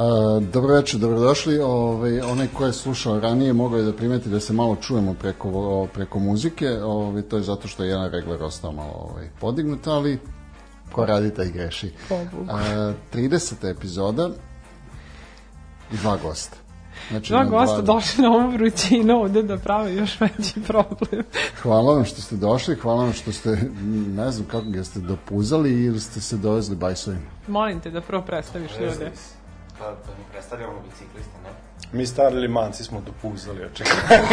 Uh, dobro večer, dobrodošli. Ovaj, onaj ko je slušao ranije mogao je da primeti da se malo čujemo preko, preko muzike. Ovaj, to je zato što je jedan regler ostao malo ovaj, podignut, ali ko radi taj greši. Uh, 30. epizoda i dva gosta. Znači, dva gosta dva... došli na ovu vrućinu ovde da prave još veći problem. hvala vam što ste došli, hvala vam što ste, ne znam kako ga ste dopuzali ili ste se dovezli bajsovima. Molim te da prvo predstaviš ljude. Pa, da mi predstavljamo bicikliste, ne? Mi stari limanci smo dopuzali, očekajmo.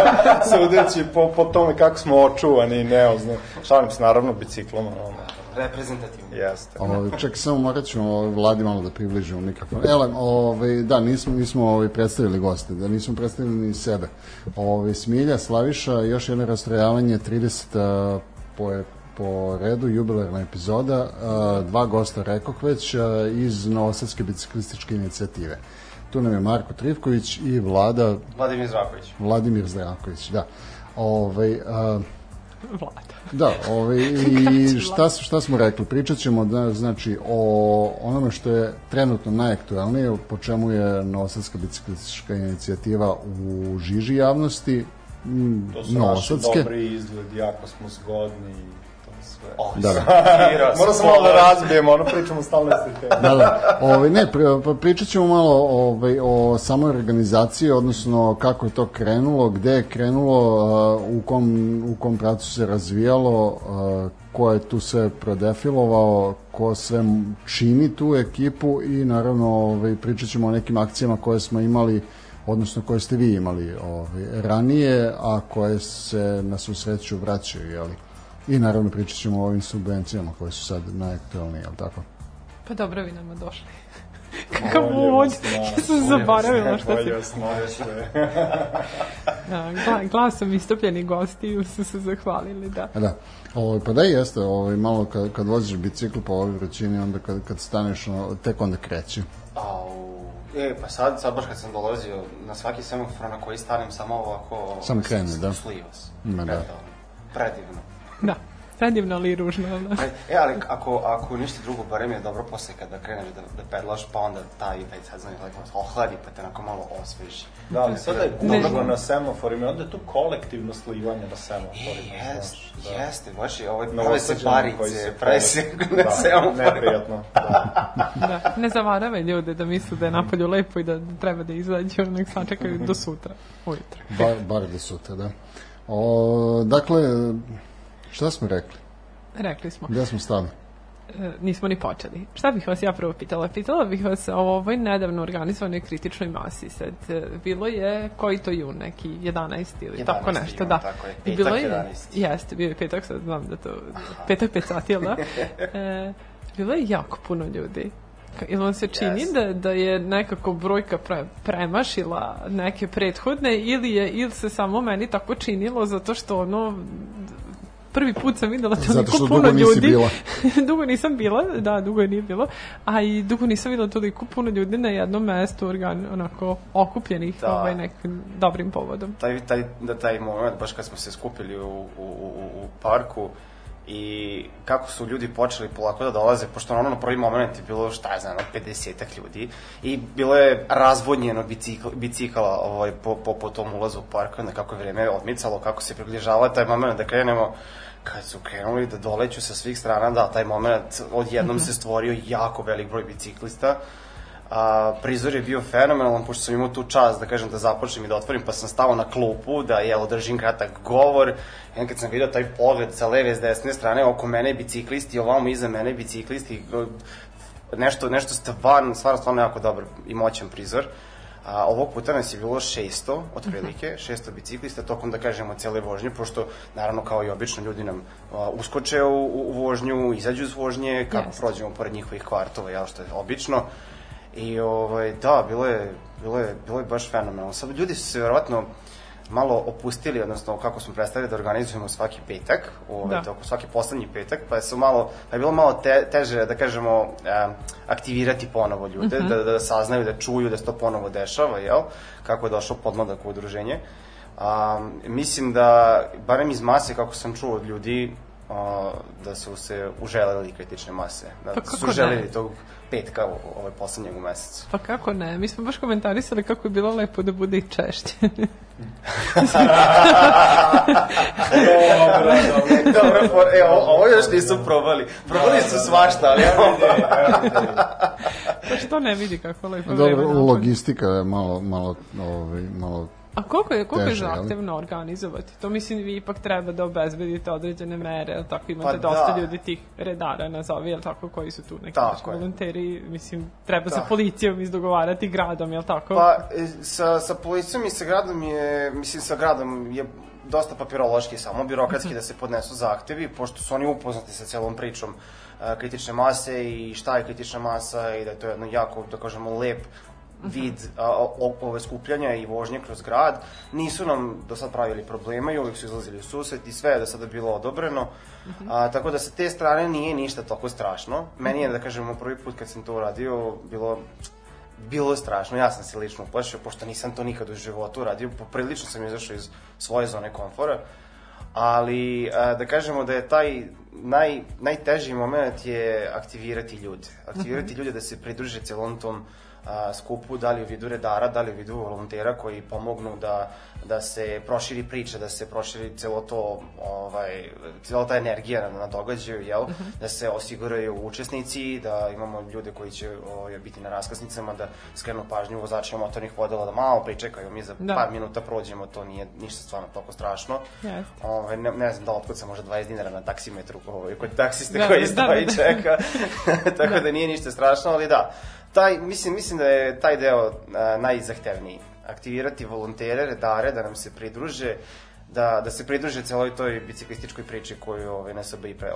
Sudeći po, po tome kako smo očuvani i neozno. Šalim se, naravno, biciklom. Ono. Reprezentativno. Jeste. Ove, ček, samo morat ćemo vladi malo da približimo mikrofon. Ele, ove, da, nismo, nismo ove, predstavili goste, da nismo predstavili ni sebe. Ove, Smilja, Slaviša, još jedno rastrojavanje, 30 po, po redu jubilarna epizoda, dva gosta rekoh već iz Novosadske biciklističke inicijative. Tu nam je Marko Trivković i Vlada... Vladimir Zraković. Vladimir Zraković, da. Ove, a, Vlada. Da, ovaj, i šta, šta smo rekli? Pričat ćemo da, znači, o onome što je trenutno najaktualnije, po čemu je Novosadska biciklistička inicijativa u žiži javnosti, To su Novosadske. naši dobri izgledi, jako smo zgodni Oh, da, da. Moram se malo da razbijemo, ono pričamo stalno se da, da. Ovaj, ne, pri, pričat ćemo malo ovaj, o samoj organizaciji, odnosno kako je to krenulo, gde je krenulo, u kom, u kom pracu se razvijalo, ko je tu sve prodefilovao, ko sve čini tu ekipu i naravno ovaj, pričat ćemo o nekim akcijama koje smo imali odnosno koje ste vi imali ovaj, ranije, a koje se na susreću vraćaju, jeli? I naravno pričat ćemo o ovim subvencijama koje su sad najaktualnije, jel tako? Pa dobro, vi nama došli. Kakav uvod, ja sam zaboravila šta se... da, gla, glasom istopljeni gosti su se zahvalili, da. Da, ovo, ovaj, pa da jeste, ovo, ovaj, malo kad, kad voziš bicikl po ovoj vrućini, onda kad, kad staneš, no, tek onda kreće. Au, E, pa sad, sad baš kad sam dolazio na svaki semafor na koji stanem samo ovako... Sam krene, da. Sliva se. Ma da. Predivno. Da, predivno ali ružno. Da. E, ali ako, ako ništa drugo, barem je dobro posle kada kreneš da, da pedlaš, pa onda taj, taj sad znam, tako ohladi, pa te onako malo osveži. Da, ali sada je gužva na semaforima, onda je tu kolektivno slivanje na semaforima. Jest, da. jeste, baš je, ovaj, prave se parice, prave se na da, semaforima. Neprijatno, da. da. Ne zavaravaj ljude da misle da je napolju lepo i da treba da izađu, nek sačekaju do sutra, ujutro. Bar, bar do sutra, da. O, dakle, Šta smo rekli? Rekli smo. Gde smo stali? E, nismo ni počeli. Šta bih vas ja prvo pitala? Pitala bih vas o ovoj nedavno organizovanoj kritičnoj masi. Sad, e, bilo je koji to jun, neki 11 ili 11 tako nešto, jun, da. Tako je, petak bilo je, 11. Jeste, bio je petak, sad znam da to, petak 5 sati, da? E, bilo je jako puno ljudi. Ili vam se čini yes. da, da je nekako brojka pre, premašila neke prethodne ili je ili se samo meni tako činilo zato što ono prvi put sam videla toliko puno ljudi. Bila. dugo nisam bila, da, dugo je nije bilo, a i dugo nisam videla toliko puno ljudi na jednom mestu organ, onako okupljenih da. ovaj, nekim dobrim povodom. Taj, taj, da, taj moment, baš kad smo se skupili u, u, u, u parku, i kako su ljudi počeli polako da dolaze, pošto ono na prvi moment je bilo, šta je znam, 50 ljudi i bilo je razvodnjeno bicikl, bicikala ovaj, po, po, po tom ulazu u park, onda kako je vreme odmicalo, kako se približava taj moment da krenemo, kad su krenuli da doleću sa svih strana, da, taj moment odjednom se stvorio jako velik broj biciklista, a, prizor je bio fenomenalan, pošto sam imao tu čast da kažem da započnem i da otvorim, pa sam stao na klupu da je održim kratak govor. I kad sam vidio taj pogled sa leve, s desne strane, oko mene biciklisti, ovamo iza mene biciklisti, nešto, nešto stvarno, stvarno, stvarno jako dobar i moćan prizor. A, ovog puta nas je bilo 600, otprilike, 600 biciklista tokom, da kažemo, cele vožnje, pošto, naravno, kao i obično, ljudi nam a, uskoče u, u vožnju, izađu iz vožnje, kako Jeste. prođemo pored njihovih kvartova, jel, što je obično. I, ovaj, da, bilo je, bilo je, bilo je baš fenomenalno. Sad, ljudi su se, verovatno, malo opustili, odnosno kako smo predstavili da organizujemo svaki petak, ovaj, Da. oko svaki poslednji petak, pa su malo, pa je bilo malo te, teže, da kažemo, aktivirati ponovo ljude, Mhm. da, da saznaju, da čuju da se to ponovo dešava, jel? Kako je došao podmladak u udruženje. Um, mislim da, barem iz mase, kako sam čuo od ljudi, uh, da su se uželeli kritične mase. Da Pa su ne? želeli tog petka u- ovaj poslednjeg u mesecu. Pa kako ne? Mi smo baš komentarisali kako je bilo lepo da bude i češće. Dobro, dobro. Dobro, for, e, ovo, ovo još nisu probali. Probali su svašta, ali ovo... pa što ne vidi kako lepo Dobro, vreme logistika je malo, malo, ovaj, malo A koliko je, koliko je Teže, zahtevno organizovati? To mislim vi ipak treba da obezbedite određene mere, jel tako imate Pa dosta da. ljudi tih redara nazovi, jel tako, koji su tu neki Tako naši je. volonteri, mislim, treba sa Da. policijom izdogovarati gradom, jel tako? Pa, e, sa, sa policijom i sa gradom je, mislim, sa gradom je dosta papirološki, samo birokratski da se podnesu zahtevi, pošto su oni upoznati sa celom pričom a, kritične mase i šta je kritična masa i da je to jedno jako, da kažemo, lep vid a, o, ove skupljanja i vožnje kroz grad. Nisu nam do sad pravili problema i uvijek su izlazili u susret i sve je do sada bilo odobreno. A, tako da sa te strane nije ništa toliko strašno. Meni je, da kažemo, prvi put kad sam to uradio, bilo bilo je strašno, ja sam se lično uplašio, pošto nisam to nikad u životu uradio, poprilično sam izašao iz svoje zone komfora, ali a, da kažemo da je taj naj, najteži moment je aktivirati ljude. Aktivirati ljude da se pridruže celom tom a, skupu, da li u vidu redara, da li u vidu volontera koji pomognu da, da se proširi priča, da se proširi celo to, ovaj, cela ta energija na, na događaju, jel? Da se osiguraju učesnici, da imamo ljude koji će ovaj, biti na raskrsnicama, da skrenu pažnju vozačima motornih vodila, da malo pričekaju, mi za Da. par minuta prođemo, to nije ništa stvarno toliko strašno. Jeste. Ovaj, ne, ne znam da li otkucam možda 20 dinara na taksimetru ovaj, kod taksiste Da, koji da, stoji da, da. čeka. Tako da. nije ništa strašno, ali da. Taj, mislim, mislim da je taj deo a, najzahtevniji. Aktivirati volontere, redare, da nam se pridruže, da, da se pridruže celoj toj biciklističkoj priči koju ovaj, NSB i pre,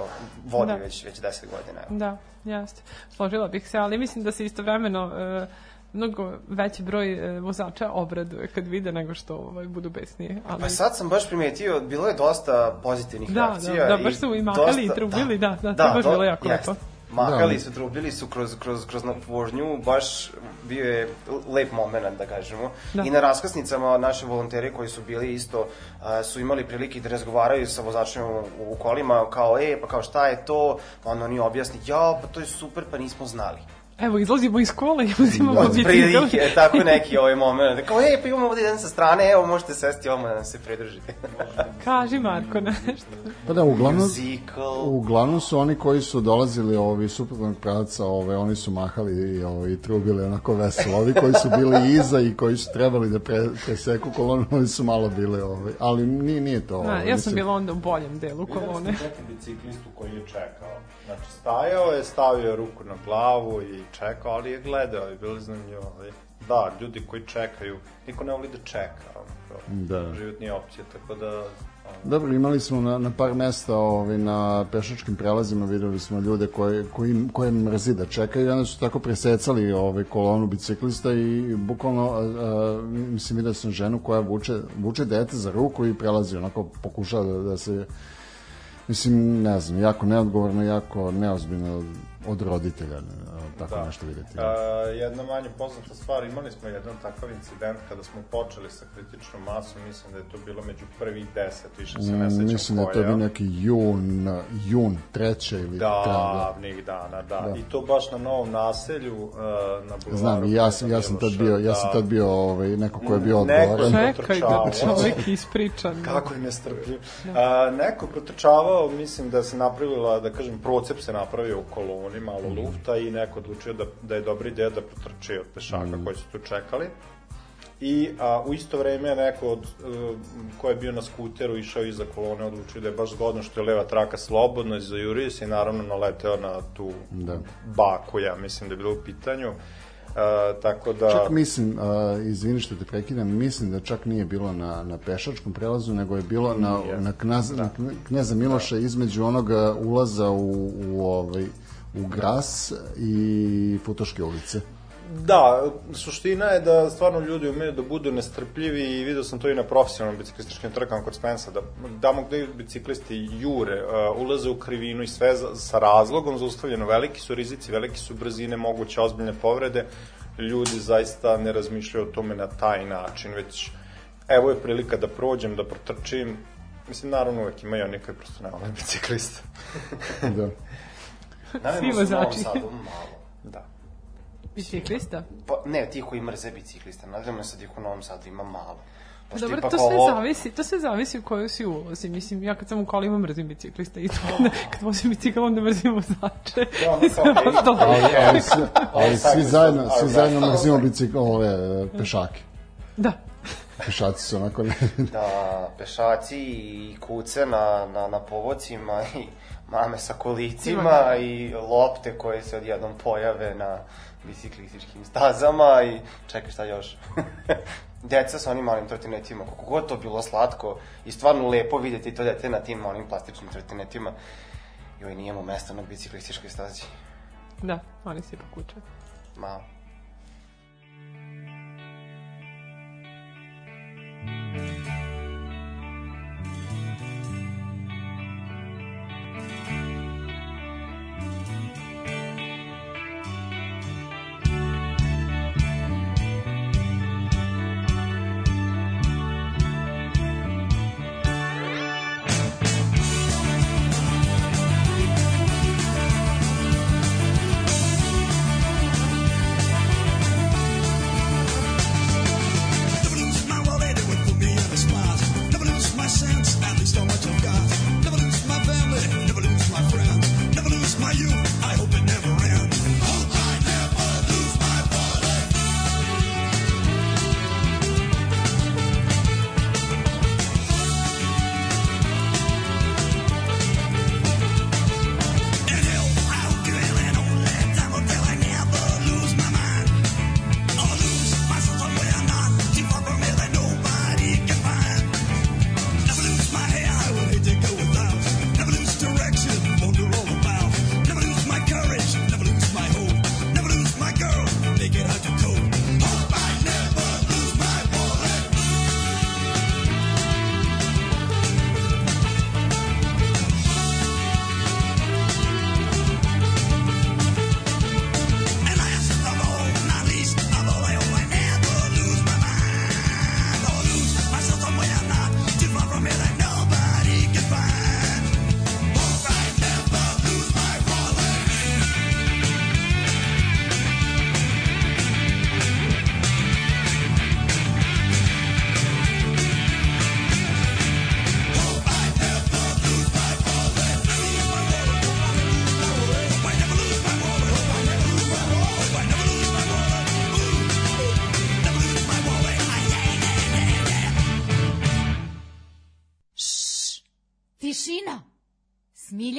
vodi Da. već, već 10 godina. evo. Da, jeste. Složila bih se, ali mislim da se istovremeno e, mnogo veći broj e, vozača obraduje kad vide nego što ovaj, budu besnije. Ali... Pa sad sam baš primetio, bilo je dosta pozitivnih Da, reakcija. da, da, baš su i mahali i trubili, da, da, to je baš bilo jako jeste. lepo. Mahali Da. su, trubili su kroz, kroz, kroz vožnju, baš bio je lep moment, da kažemo. Da. I na raskrsnicama naši volonteri koji su bili isto, a, su imali prilike da razgovaraju sa vozačima u, u kolima, kao, e, pa kao šta je to? Pa onda oni objasni, ja, pa to je super, pa nismo znali. Evo, izlazimo iz kola i uzimamo Od bicikl. prilike, e, tako neki ovaj moment. Kao, e, pa imamo ovdje jedan sa strane, evo, možete sesti ovamo da nam se pridružite. Kaži, Marko, nešto. Pa da, uglavnom, Musical. uglavnom su oni koji su dolazili ovi suprotnog pravca, ove, oni su mahali i, ovi, i trubili onako veselo. Ovi koji su bili iza i koji su trebali da pre, preseku kolonu, oni su malo bili, ovaj, ali nije, nije to. Da, ovaj, ja sam bila onda u boljem delu kolone. Vidio sam biciklistu koji je čekao. Znači, stajao je, stavio ruku na glavu i čekao, ali je gledao i bilo zanimljivo. ali Da, ljudi koji čekaju, niko ne voli da čeka. ono, Da. Život nije opcija, tako da... ono, Dobro, imali smo na, na par mesta ovaj, na pešačkim prelazima, videli smo ljude koje, koji, koje mrzi da čekaju i onda su tako presecali ovaj, kolonu biciklista i bukvalno, a, a, mislim, vidio sam ženu koja vuče, vuče dete za ruku i prelazi, onako pokušava da, da se Mislim, ne znam, jako neodgovorno, jako neozbiljno od roditelja, tako Da. nešto videti. A, jedna manje poznata stvar, imali smo jedan takav incident kada smo počeli sa kritičnom masom, mislim da je to bilo među prvih deset, više se ne sećam Mislim da je to bio neki jun, jun treće ili Da, da. davnih dana, da. Da. I to baš na novom naselju, uh, na bulvaru. Znam, ja sam, ja sam tad bio, ja sam tad bio ovaj, neko ko je bio Neko odgovoran. je Čekaj da Potrčavao. čovek ispričan. Kako je nestrpljiv. A, neko protrčavao, mislim da se napravila, da kažem, procep se napravio u koloni, malo lufta i neko odlučio da, da je dobra ideja da protrči od pešaka koji su tu čekali. I a, u isto vreme neko od, uh, ko je bio na skuteru išao iza kolone odlučio da je baš zgodno što je leva traka slobodno i zajurio se i naravno naleteo na tu Da. baku, ja mislim da je bilo u pitanju. Uh, tako da... Čak mislim, uh, izvini što te prekidam, mislim da čak nije bilo na, na pešačkom prelazu, nego je bilo na, na, knaz, na kneza Miloša između onoga ulaza u, u, ovaj, u Gras i Futoške ulice. Da, suština je da stvarno ljudi umeju da budu nestrpljivi i vidio sam to i na profesionalnim biciklističkim trkama kod Spensa, da damo gde biciklisti jure, uh, ulaze u krivinu i sve za, sa razlogom zaustavljeno, veliki su rizici, veliki su brzine, moguće ozbiljne povrede, ljudi zaista ne razmišljaju o tome na taj način, već evo je prilika da prođem, da protrčim, mislim, naravno uvek ima i oni koji prosto ne vole biciklista. da. Svi su u Novom vozači. Sadu malo. Da. Biciklista? Pa, ne, ti koji mrze biciklista, naravno sad ih u Novom Sadu ima malo. Pošto Dobro, ipak to sve ovo- zavisi, to sve zavisi u kojoj si ulozi. Mislim, ja kad sam u kolima mrzim biciklista i to onda, kad vozim bicikl onda mrzim vozače. Da. Ali, ali, svi, zajedno, svi da. zajedno mrzimo bicikl, ove pešake. Da. Pešaci su onako ne... da pešaci i kuce na, na, na povocima i mame sa kolicima i lopte koje se odjednom pojave na biciklističkim stazama i čekaj šta još. Deca sa onim malim trotinetima, koliko god to bilo slatko i stvarno lepo vidjeti to dete na tim onim plastičnim trotinetima. Joj, nije mu mesta na biciklističkoj stazi. Da, oni se ipak uče. Malo. Never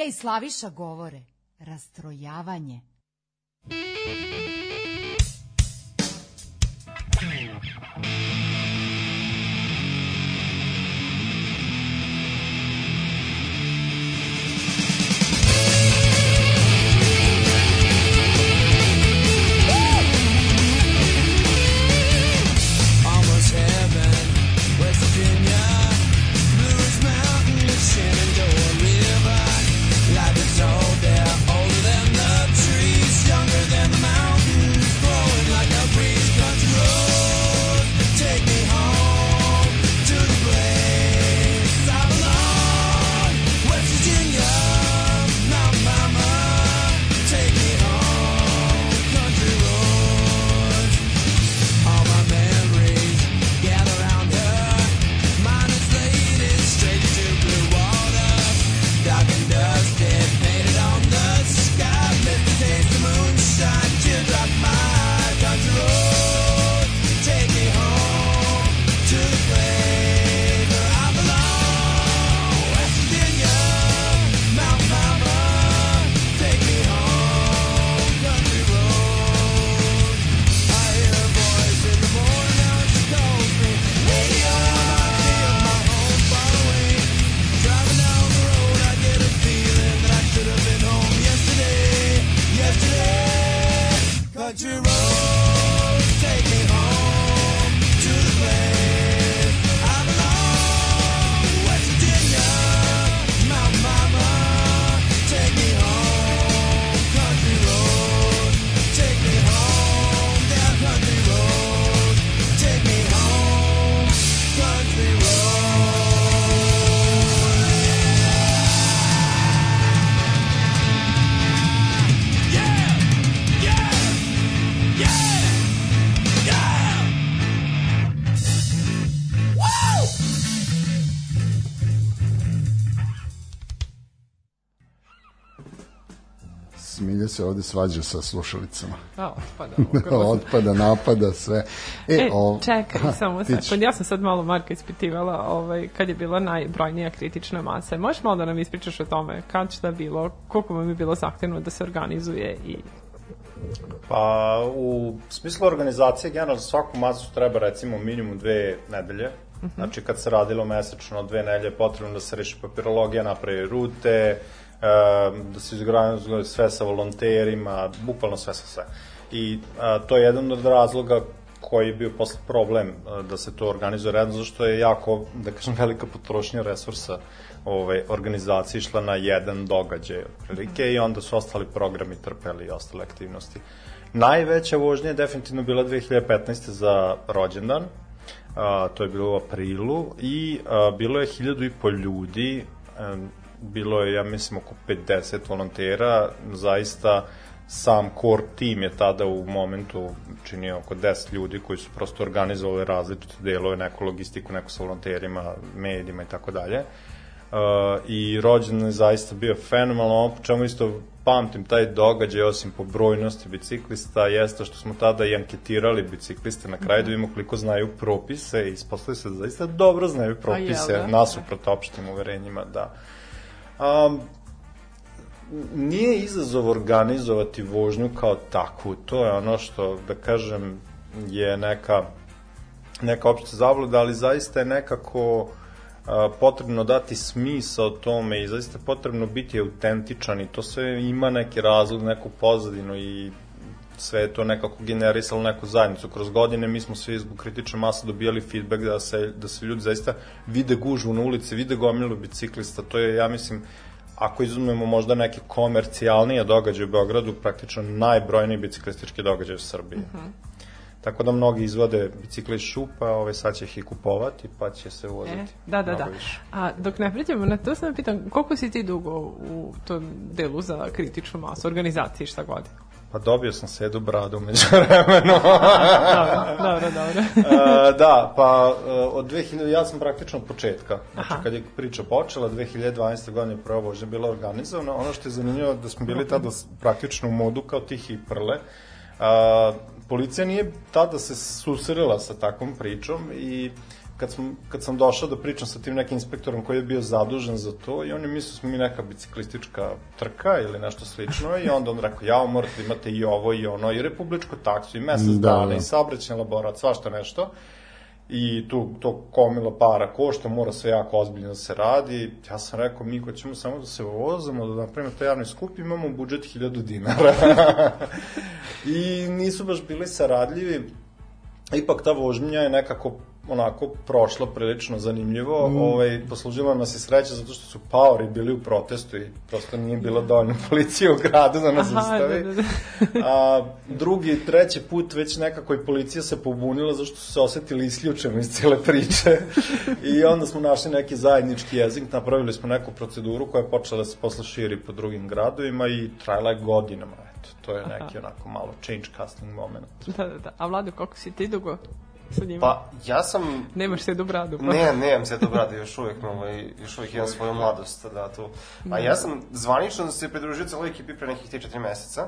i Slaviša govore. Rastrojavanje. Se ovde svađa sa slušalicama. A, otpada. ovo. Otpada, napada, sve. E, o- čekaj, samo ćeš. sekund. Ja sam sad malo Marka ispitivala ovaj, kad je bila najbrojnija kritična masa. Možeš malo da nam ispričaš o tome? Kad šta bilo? Koliko vam je bilo zahtevno da se organizuje i Pa, u smislu organizacije, generalno svaku masu treba recimo minimum dve nedelje. Znači, kad se radilo mesečno dve nedelje, potrebno da se reši papirologija, napravi rute, e, da se izgranizuje sve sa volonterima, bukvalno sve sa sve. I a, to je jedan od razloga koji je bio posle problem da se to organizuje redno, zašto je jako, da kažem, velika potrošnja resursa ove, organizacije išla na jedan događaj otprilike i onda su ostali programi trpeli i ostale aktivnosti. Najveća vožnja je definitivno bila 2015. za rođendan, a, to je bilo u aprilu i a, bilo je hiljadu i po ljudi, bilo je, ja mislim, oko 50 volontera, zaista sam core tim je tada u momentu činio oko 10 ljudi koji su prosto organizovali različite delove, neku logistiku, neko sa volonterima, medijima i tako dalje. Uh, i rođendan je zaista bio fenomenalno, ono po čemu isto pamtim taj događaj, osim po brojnosti biciklista, jeste što smo tada i anketirali bicikliste na kraju da vidimo koliko znaju propise i ispostavili se da zaista dobro znaju propise, da? nasuprot opštim uverenjima, da. Um, nije izazov organizovati vožnju kao takvu, to je ono što, da kažem, je neka, neka opšta zabluda, ali zaista je nekako potrebno dati smisao tome i zaista je potrebno biti autentičan i to sve ima neki razlog, neku pozadinu i sve je to nekako generisalo neku zajednicu. Kroz godine mi smo svi zbog kritične mase dobijali feedback da se, da se ljudi zaista vide gužvu na ulici, vide gomilu biciklista. To je, ja mislim, ako izumemo možda neke komercijalnije događaje u Beogradu, praktično najbrojniji biciklistički događaj u Srbiji. Tako da mnogi izvode bicikle iz šupa, ove sad će ih i kupovati, pa će se uvoziti. E, da, da, da. više. A dok ne pređemo na to, sam pitam, koliko si ti dugo u tom delu za kritičnu masu, organizaciji, šta god? Pa dobio sam sedu bradu među vremenu. dobro, dobro. E, da, pa e, od 2000, ja sam praktično od početka. Znači, Aha. kad je priča počela, 2012. godine je prva vožnja bila organizovana. Ono što je zanimljivo da smo bili tada praktično u modu kao tihi i prle. A, policija nije tada se susrela sa takvom pričom i kad, sam, kad sam došao da pričam sa tim nekim inspektorom koji je bio zadužen za to i on je mislio da smo mi neka biciklistička trka ili nešto slično i onda on rekao, ja morate da imate i ovo i ono i republičku taksu i mesec Da, dana da. i saobraćajni laborat, svašta nešto i tu to komilo para košta, mora sve jako ozbiljno da se radi. Ja sam rekao, mi ko ćemo samo da se vozamo, da napravimo taj javni skup, imamo budžet 1000 dinara. I nisu baš bili saradljivi. Ipak ta vožnja je nekako onako prošla prilično zanimljivo. Mm. Ovaj, poslužila nas je sreća zato što su paori bili u protestu i prosto nije bilo dovoljno policije u gradu da nas Aha, da, da, da. A, drugi i treći put već nekako i policija se pobunila zašto su se osetili isključeni iz cele priče. I onda smo našli neki zajednički jezik, napravili smo neku proceduru koja je počela da se posle širi po drugim gradovima i trajala je godinama. Eto, to je neki onako malo change casting moment. Da, da, da. A Vlado, koliko si ti dugo sa njima? Pa, ja sam Nemaš se do bradu. Pa. Ne, nemam se to brade, još uvijek, ovaj, još uvijek imam svoju mladost, da, tu. A ja sam zvanično se pridružio celoj ekipi pre nekih 3-4 meseca,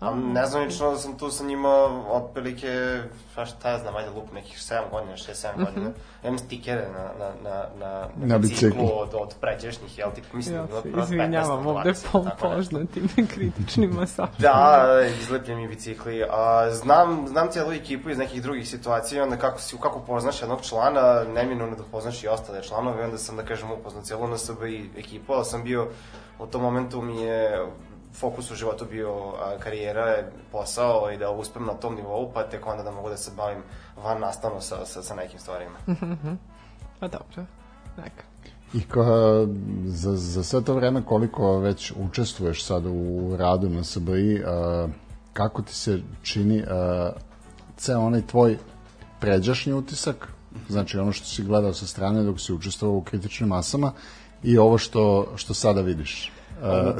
a nezvanično sam tu sa njima otprilike, pa šta ja znam, ajde lup nekih 7 godina, 6-7 godina. Imam stikere na, na, na, na, Na biciklu biciklu. od, od pređašnjih, jel ti, mislim, Ja da je se bilo od 15 izvinjavam ovde 20, po tako nešto. poznatim kritičnim masažima. Da, izlepljeni bicikli. A, znam, znam cijelu ekipu iz nekih drugih situacija, onda kako, si, kako poznaš jednog člana, neminovno da poznaš i ostale članove, onda sam, da kažem, upoznao cijelu NSB i ekipu, ali sam bio, u tom momentu mi je fokus u životu bio a, karijera, posao i da uspem na tom nivou, pa tek onda da mogu da se bavim van nastavno sa, sa, sa nekim stvarima. Pa dobro, neka. I ka, za, za sve to vreme koliko već učestvuješ sad u radu na SBI, a, kako ti se čini a, ceo onaj tvoj pređašnji utisak, znači ono što si gledao sa strane dok si učestvovao u kritičnim masama i ovo što, što sada vidiš?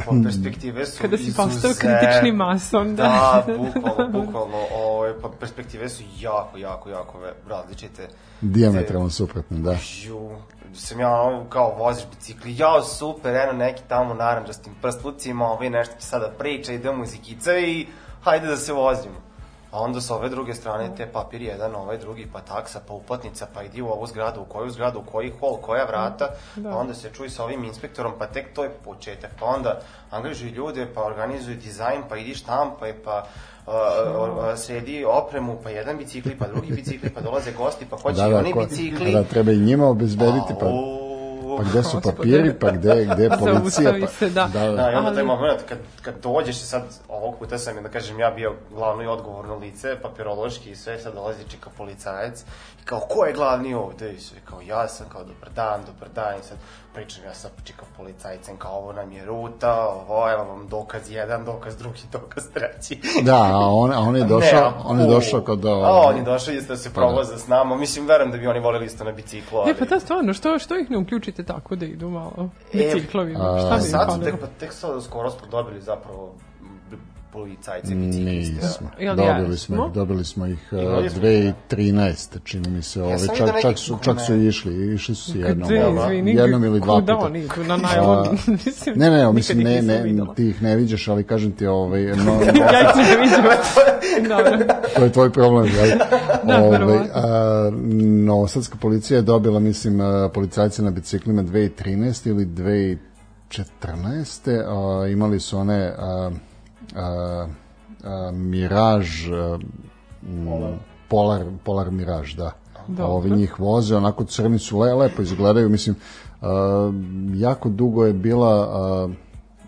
Po perspektive su Kada si postao kritični mason, da. Da, bukvalno, bukvalno. Ovaj, ove pa perspektive su jako, jako, jako različite. Diametralno suprotno, da. Ju, sam ja kao voziš bicikli, jao super, eno neki tamo naranđastim prstlucima, ovaj nešto će sada priča, ide muzikica i hajde da se vozimo. A onda sa ove druge strane te papir jedan, ovaj drugi, pa taksa, pa uplatnica, pa idi u ovu zgradu, u koju zgradu, u koji hol, koja vrata, Da. pa onda se čuj sa ovim inspektorom, pa tek to je početak, pa onda angažuj ljude, pa organizuj dizajn, pa idi štampaj, pa uh, uh, sredi opremu, pa jedan bicikli, pa drugi bicikli, pa dolaze gosti, pa hoće Da, i da, oni ko- bicikli. da, treba i njima obezbediti, pa, Au. pa gde su papiri, pa gde, gde je policija, pa... se, da. da, Da, i onda Ali- taj moment kad, kad dođeš i sad, ovog puta sam, je, da kažem, ja bio glavno i odgovorno lice, papirološki i sve, sad dolazi čika policajac i kao, ko je glavni ovde? I sve, kao, ja sam, kao, dobar dan, dobar dan, i sad pričam ja sa čika policajcem, kao, ovo nam je ruta, ovo, evo vam dokaz jedan, dokaz drugi, dokaz treći. Da, a on, a on je došao, Ne, on je došao kod... A ovaj, on je došao isto da se Pa da. provoza s nama, mislim, verujem da bi oni voleli isto na biciklu, ali... E, pa da, stvarno, što, što ih ne uključite tako da idu malo E, biciklovima? a, Šta bi Sad su tek, pa tek sad skoro smo dobili zapravo policajce bicikliste. Nismo. Jel Dobili smo ih, dobili smo ih uh, Imali smo. 2013. čini mi se, ove, čak, vidio čak, su, čak su išli, išli su jednom, ova, jednom ili dva kuda puta. oni idu na najlon? Mislim, Ne, ne, mislim, ne, ne, ti ih ne viđaš, ali kažem ti, ovaj, no, ja ih ne. Dobro. to je tvoj problem, jel? Da, Ovaj, verovatno. a, Novosadska policija je dobila, mislim, a, policajce na biciklima 2013 ili 2014. A, imali su one a, a, a, Miraž, a, m, Polar, Polar Miraž, da. Dobro. Ovi njih voze, onako crni su, le, lepo izgledaju, mislim, a, jako dugo je bila a,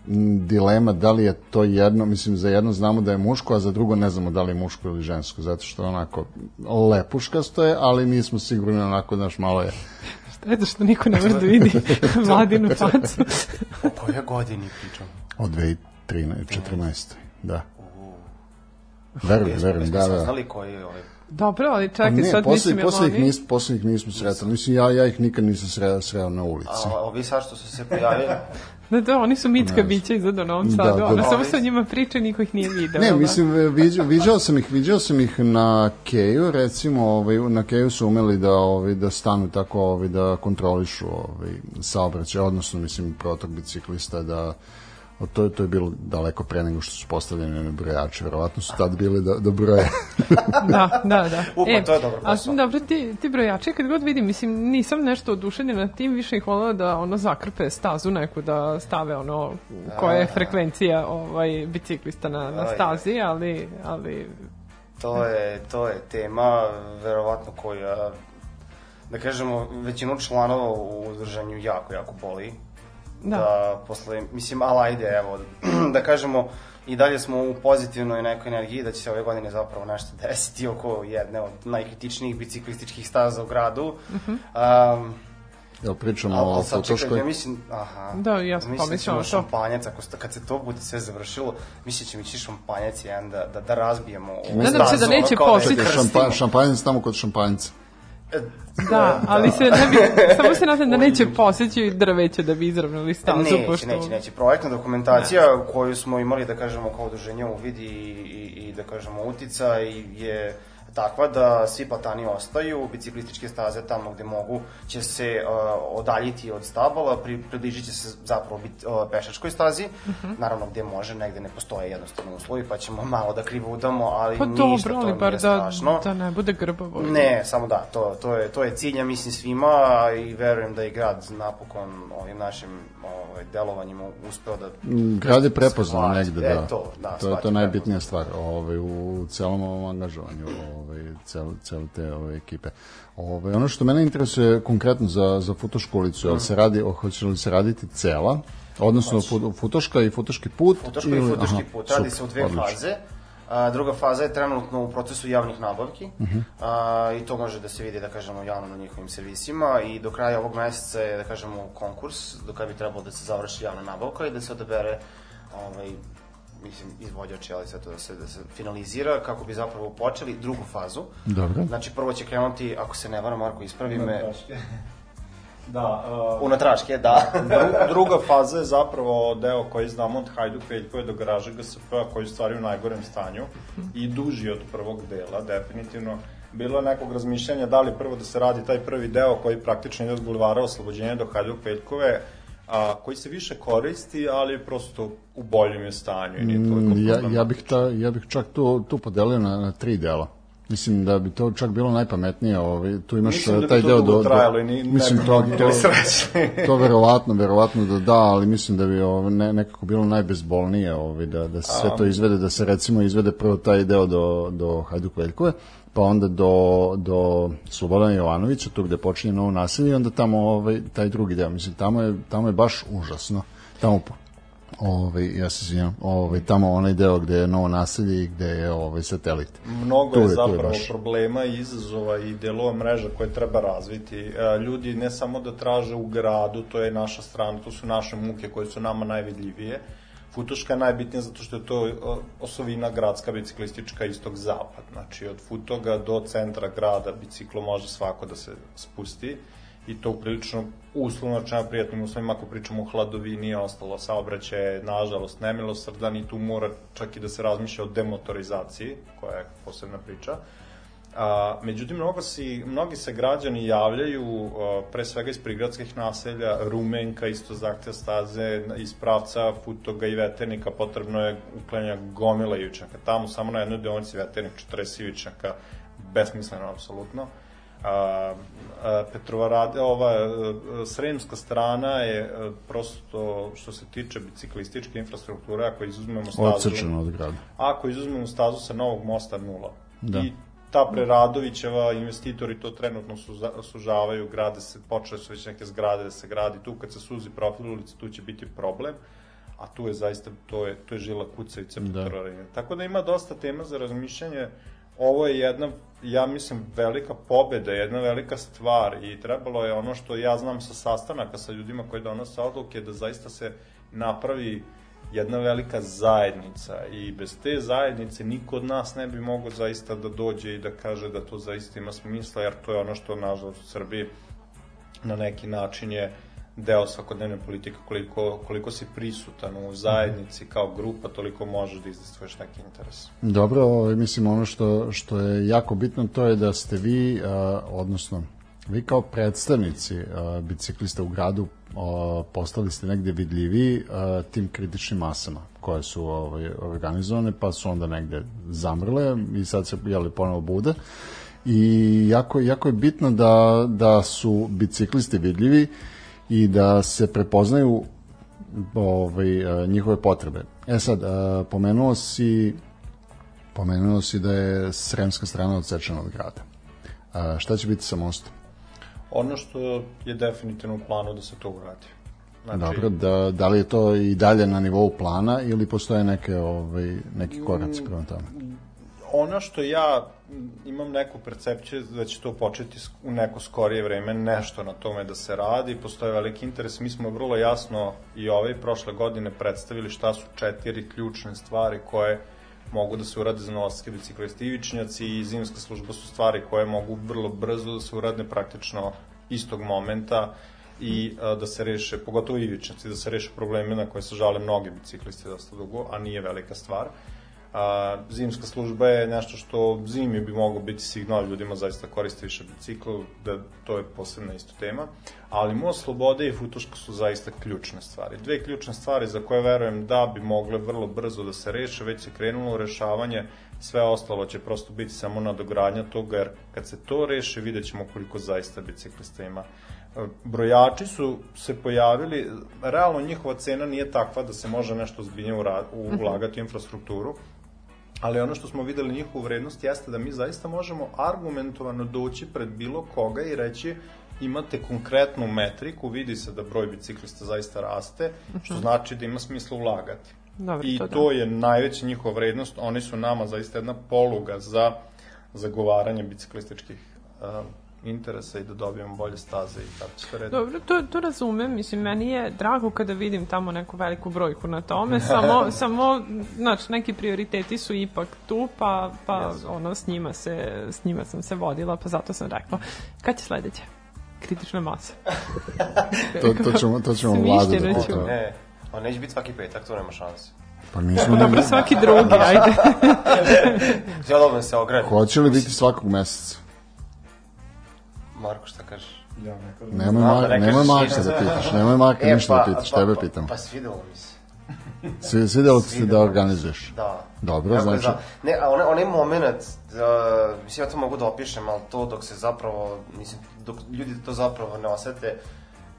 m, dilema da li je to jedno, mislim za jedno znamo da je muško, a za drugo ne znamo da li je muško ili žensko, zato što onako lepuškasto je, ali nismo sigurni onako, znaš, malo je. Eto što niko ne može da vidi mladinu facu. O kojoj godini pričam? Od 2013, 14. Da. Verujem, verujem, da, da. saznali koji je ovaj... Dobro, ali čekaj, Pa ne, sad posle, mislim, posle, ih oni... nis, posle ih nismo sretali. Mislim, ja, ja ih nikad nisam sreo, sreo na ulici. A ovi sad što su se pojavili, Da, da, oni su mitska bića iza do Novom Da, Sadu, da, da. samo se o njima priča, niko ih nije video. Ne, da? mislim, viđao, viđao sam ih, viđao sam ih na Keju, recimo, ovaj, na Keju su umeli da, ovaj, da stanu tako, ovaj, da kontrolišu ovaj, saobraćaj, odnosno, mislim, protok biciklista, da to, je- to je bilo daleko pre nego što su postavljeni one brojače, verovatno su tad bili da, da broje. Da, da, da. U, pa to je dobar a, posao. dobro, ti, ti brojači, kad god vidim, mislim, nisam nešto oduševljena tim, više ih volila da ono zakrpe stazu neku, da stave ono koja je frekvencija ovaj, biciklista na, na stazi, ali, ali to je, to je tema, verovatno koja, da kažemo, većinu članova u udruženju jako, jako boli. Da. da posle, mislim, ali ajde, evo, da kažemo, i dalje smo u pozitivnoj nekoj energiji da će se ove godine zapravo nešto desiti oko jedne od najkritičnijih biciklističkih staza u gradu. Um, Jel pričamo o Futoškoj? ja mislim, aha, Da, ja sam mislim da pomislila to. šampanjac, ako, kad se to bude sve završilo, mislim da ćemo ići šampanjac jedan da, da, da razbijemo ovu Nadam se da neće ono krstimo. šampa, šampanjac tamo kod šampanjca. Da, ali se ne bi, samo se nadam da neće poseći drveće da bi izravnali stazu, Neće, pošto... neće, neće. Projektna dokumentacija koju smo imali, da kažemo, kao udruženje uvid i, i, i da kažemo, uticaj je takva da svi platani ostaju, biciklističke staze tamo gde mogu će se uh, odaljiti od stabala, pri, približit će se zapravo bit, uh, pešačkoj stazi, naravno gde može, negde ne postoje jednostavno uslovi, pa ćemo malo da krivo udamo, ali Pa ništa dobro, to ali nije bar da, strašno. da ne bude grbavo. Ne, samo da, to, to, je, to je cilj, ja mislim, svima i verujem da je grad napokon ovim našim ovaj, delovanjem uspeo da... Mm, Grad je prepoznao negde, E, da. to, da, to, je, to najbitnija stvar ovaj, u celom ovom angažovanju ovaj, cel, cel te ove ekipe. Ovaj, ono što mene interesuje konkretno za, za futoškolicu, jel se radi, hoće li se raditi cela, odnosno fut, futoška i futoški put? Futoški i ili- futoški aha, put radi super, se u dve odlično. faze. A, druga faza je trenutno u procesu javnih nabavki a, i to može da se vidi, da kažemo, javno na njihovim servisima i do kraja ovog meseca je, da kažemo, konkurs do kada bi trebalo da se završi javna nabavka i da se odabere ovaj, mislim, izvođač, ali sve to da se, da se finalizira, kako bi zapravo počeli drugu fazu. Dobro. Znači, prvo će krenuti, ako se ne varam, Marko, ispravi me, Da, uh, Unatraške, da. Dru- druga faza je zapravo deo koji znamo od Hajduk Veljkove do garaže GSP-a koji je stvari u najgorem stanju i duži od prvog dela, definitivno. Bilo je nekog razmišljanja da li prvo da se radi taj prvi deo koji praktično ide od bulevara oslobođenja do Hajduk Veljkove, a, koji se više koristi, ali prosto u boljem je stanju i nije toliko Mm, Ja, ja, bih ta, ja bih čak tu, tu podelio na, na tri dela. Mislim da bi to čak bilo najpametnije, ovaj, tu imaš Mislim da taj deo do, do trajalo i ni- mislim to, to, to verovatno, verovatno da da, ali mislim da bi ovo ne, nekako bilo najbezbolnije ovaj, da, da se sve to izvede, da se recimo izvede prvo taj deo do, do Hajduk Veljkove, pa onda do, do Slobodana Jovanovića, tu gde počinje novo naselje, onda tamo ovaj, taj drugi deo, mislim, tamo je, tamo je baš užasno. Tamo po- Ovaj, ja se izvinjam, ovaj, tamo onaj deo gde je novo naselje i gde je ovaj, satelit. Mnogo Tu je je- je zapravo baš. problema i izazova i delova mreža koje treba razviti. E, Ljudi ne samo da traže u gradu, to je naša strana, to su naše muke koje su nama najvidljivije. Futoška je najbitnija zato što je to e, osovina gradska biciklistička istog-zapad. Znači od Futoga do centra grada biciklo može svako da se spusti i to prilično uslovno rečeno prijatnim uslovima ako pričamo o hladovini je ostalo saobraćaj je nažalost nemilosrdan i tu mora čak i da se razmišlja o demotorizaciji koja je posebna priča A, međutim, mnogo, si, mnogi se građani javljaju, a, pre svega iz prigradskih naselja, Rumenka isto zahteva staze, iz pravca Futoga i Veternika potrebno je uklenja gomila ivičnjaka. Tamo samo na jednoj deonici Veternik 40 ivičnjaka, besmisleno apsolutno. A, a, Petrovarade, ova a, sremska strana je a, prosto što se tiče biciklističke infrastrukture, ako izuzmemo stazu... Od grada. Ako izuzmemo stazu sa Novog mosta nula. Da. I ta Preradovićeva investitori to trenutno suza, sužavaju, grade se, počele su već neke zgrade da se gradi tu, kad se suzi profil ulice, tu će biti problem, a tu je zaista, to je, to je žila kucavica Da. da. Tako da ima dosta tema za razmišljanje, ovo je jedna, ja mislim, velika pobeda, jedna velika stvar i trebalo je ono što ja znam sa sastanaka sa ljudima koji donose odluke, da zaista se napravi jedna velika zajednica i bez te zajednice niko od nas ne bi mogao zaista da dođe i da kaže da to zaista ima smisla, jer to je ono što, nažalost, u Srbiji na neki način je deo svakodnevne politike, koliko, koliko si prisutan u zajednici kao grupa, toliko možeš da izdestvuješ neki interes. Dobro, ovaj, mislim ono što, što je jako bitno to je da ste vi, odnosno vi kao predstavnici biciklista u gradu postali ste negde vidljivi tim kritičnim masama koje su ovaj, organizovane pa su onda negde zamrle i sad se jeli, ponovo bude i jako, jako je bitno da, da su biciklisti vidljivi i da se prepoznaju ovaj, a, njihove potrebe. E sad, a, pomenuo si Pomenuo si da je sremska strana odsečena od grada. A, šta će biti sa mostom? Ono što je definitivno u planu da se to uradi. Znači, Dobro, da, da li je to i dalje na nivou plana ili postoje neke, ovaj, neki koraci prema tome? Ono što ja imam neku percepciju da će to početi u neko skorije vreme, nešto na tome da se radi, postoje veliki interes. Mi smo vrlo jasno i ove i prošle godine predstavili šta su četiri ključne stvari koje mogu da se urade za novosadske bicikliste. Ivičnjaci i zimska služba su stvari koje mogu vrlo brzo da se urade praktično istog momenta i a, da se reše, pogotovo ivičnjaci, da se reše probleme na koje se žale mnogi biciklisti dosta dugo, a nije velika stvar. A, zimska služba je nešto što zimi bi moglo biti signal ljudima zaista koriste više bicikl, da to je posebna isto tema. Ali Most Slobode i Futuška su zaista ključne stvari. Dve ključne stvari za koje verujem da bi mogle vrlo brzo da se reše, već se krenulo u rešavanje, sve ostalo će prosto biti samo nadogradnja toga, jer kad se to reši vidjet ćemo koliko zaista biciklista ima brojači su se pojavili, realno njihova cena nije takva da se može nešto zbiljnje ulagati u infrastrukturu, ali ono što smo videli njihovu vrednost jeste da mi zaista možemo argumentovano doći pred bilo koga i reći imate konkretnu metriku, vidi se da broj biciklista zaista raste, što znači da ima smisla ulagati. Dobro, I to da. to je najveća njihova vrednost, oni su nama zaista jedna poluga za zagovaranje biciklističkih uh, interesa i da dobijemo bolje staze i tako sve redno. Dobro, to, to razumem, mislim, meni je drago kada vidim tamo neku veliku brojku na tome, samo, samo znači, neki prioriteti su ipak tu, pa, pa Jesu. ono, s njima, se, s njima sam se vodila, pa zato sam rekla. Kad će sledeće? kritična masa. To, to ćemo, to ćemo vladu da pitamo. Ne, on neće biti svaki petak, to nema šanse. Pa nismo Dobro, svaki drugi, ajde. Dobro se ogradim. Hoće li biti svakog meseca? Marko, šta kažeš? Ja ne kažem. Nemoj, Znam da Mar ne nemoj Marka ništa. da pitaš, nemoj Marka E, ništa da pitaš, tebe pa, pitam. Pa svidelo mi se. Svi, svidelo ti se da organizuješ? Da. Dobro, Jako je znači- za- Ne, a onaj, onaj moment, uh, mislim, ja to mogu da opišem, ali to dok se zapravo, mislim, dok ljudi to zapravo ne osete,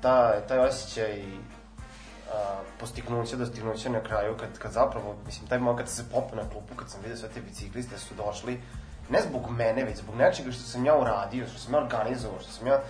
ta, taj osjećaj uh, postignuća, dostignuća na kraju, kad, kad zapravo, mislim, taj moment kad se popeo na klupu, kad sam vidio sve te bicikliste su došli, ne zbog mene, već zbog nečega što sam ja uradio, što sam ja organizovao, što sam ja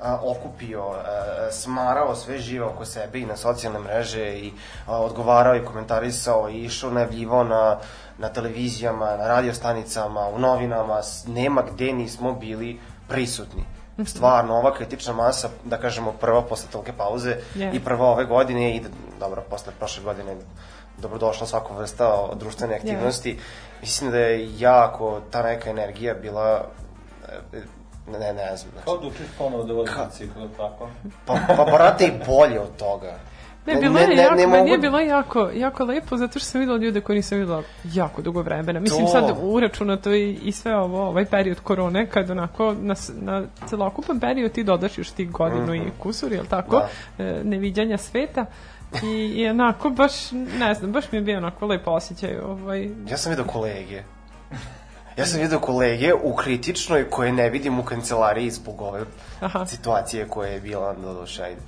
a, okupio, a, smarao sve žive oko sebe i na socijalne mreže i a, odgovarao i komentarisao i išao najavljivao na, na televizijama, na radiostanicama, u novinama, nema gde nismo bili prisutni. Stvarno, ova kritična masa, da kažemo prva posle tolke pauze Je. i prva ove godine i dobro, posle prošle godine dobrodošla svaka vrsta društvene aktivnosti. Mislim da je jako ta neka energija bila e, ne, ne znam. Znači, Kao da učiš ponovo da voziš bicikl, tako? pa, pa brate i bolje od toga. Ne, bilo je jako, meni mogu- je bilo jako, jako lepo, zato što sam videla ljude koji nisam videla jako dugo vremena. Mislim, To. sad uračunato i, i sve ovo, ovaj period korone, kad onako na, na celokupan period ti dodaš još ti godinu i kusur, jel tako, Da. e, neviđanja sveta. I, I onako, baš, ne znam, baš mi je bio onako lepo osjećaj. Ovaj, Ja sam vidio kolege. Ja sam vidio kolege u kritičnoj koje ne vidim u kancelariji zbog ove Aha. situacije koja je bila na ajde.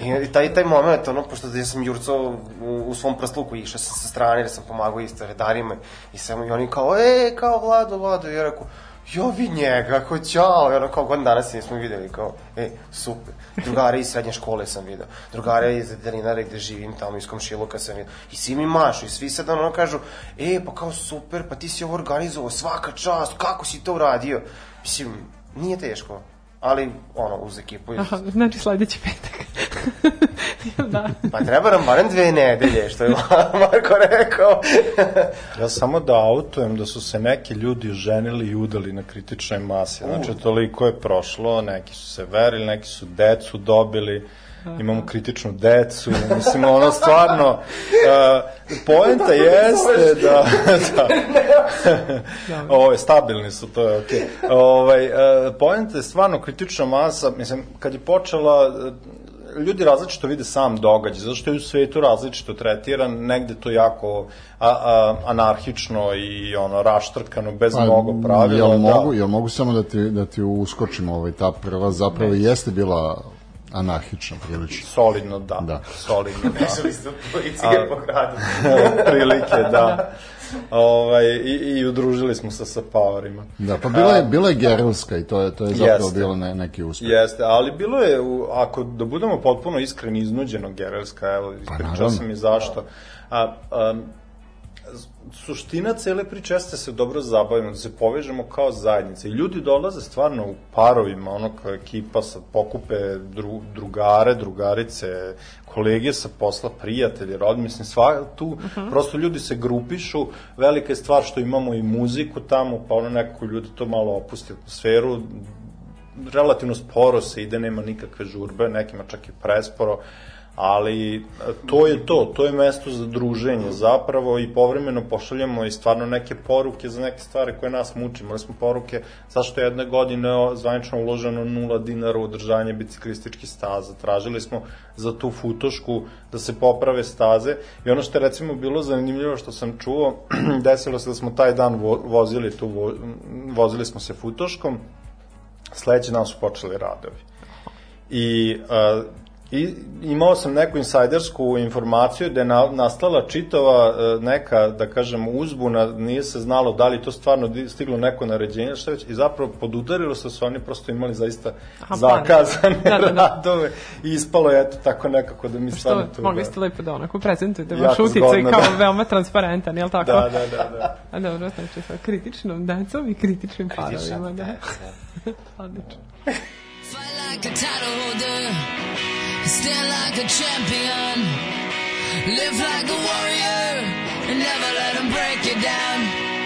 I, i taj, taj moment, ono, pošto ja sam jurcao u, u svom prsluku, išao sam sa strane, jer sam pomagao isto redarima i samo i oni kao, e, kao Vlado, Vlado, i ja rekao, jo, vi njega, kao ćao, ono, kao godin danas nismo videli, kao, e, super. Drugare iz srednje škole sam video, drugare iz veterinare gde živim, tamo iz komšiluka sam video, i svi mi mašu, i svi sad ono kažu, e, pa kao super, pa ti si ovo organizovao, svaka čast, kako si to uradio? Mislim, nije teško, ali, ono, uz ekipu, aha, znači sledeći petak. Da. Pa treba nam barem dve nedelje, što je Marko rekao. Ja samo da autujem da su se neki ljudi ženili i udali na kritičnoj masi. Znači, toliko je prošlo, neki su se verili, neki su decu dobili, imamo kritičnu decu, mislim, ono stvarno, uh, poenta jeste da, da, Ovo, stabilni su, to je okej. Ovaj, uh, poenta je stvarno kritična masa, mislim, kad je počela, ljudi različito vide sam događaj, zato što je u svetu različito tretiran, negde to jako a, a, anarhično i ono raštrkano, bez Pa, mnogo pravila. Jel da. mogu, jel mogu samo da ti, da ti uskočim ovaj, ta prva zapravo jeste bila anarhična prilično. Solidno, da. Da. Solidno, da. Bešali ste od policije po gradu. Prilike, da. Ovaj, i, I udružili smo se sa pavarima. Da, pa bila je, bila je gerilska i to je, to je zapravo Jeste. bilo ne, neki uspeh. Jeste, ali bilo je, u- ako da budemo potpuno iskreni, iznuđeno Gerelska, evo, ispričao Pa sam i zašto. A, a, suština cele priče jeste da se dobro zabavimo, da se povežemo kao zajednica. I ljudi dolaze stvarno u parovima, ono kao ekipa sa pokupe dru, drugare, drugarice, kolege sa posla, prijatelji, rod, mislim, sva, tu prosto ljudi se grupišu, velika je stvar što imamo i muziku tamo, pa ono nekako ljudi to malo opusti atmosferu, relativno sporo se ide, nema nikakve žurbe, nekima čak i presporo, ali e, to je to, to je mesto za druženje zapravo i povremeno pošaljamo i stvarno neke poruke za neke stvari koje nas muči. Imali smo poruke zašto je jedne godine zvanično uloženo nula dinara u održanje biciklističkih staza. Tražili smo za tu futošku da se poprave staze i ono što je recimo bilo zanimljivo što sam čuo, desilo se da smo taj dan vo, vozili tu, vo, vozili smo se futoškom, sledeći dan su počeli radovi. I, uh, i imao sam neku insajdersku informaciju da je na, nastala čitava uh, neka, da kažem, uzbuna, nije se znalo da li to stvarno stiglo neko naređenje, šta već, i zapravo podudarilo se da su oni prosto imali zaista Aha, zakazane plan. Da, da, da. radove i ispalo je eto tako nekako da mi stvarno tu... mogli da- ste lepo da onako prezentujete vaš uticaj zgodno, kao da. veoma transparentan, jel tako? Da, da, da, da. A dobro, znači sa kritičnom decom i kritičnim Kritična parovima, da. deca. Odlično. Fight like a title holder, stand like a champion, live like a warrior, and never let them break you down.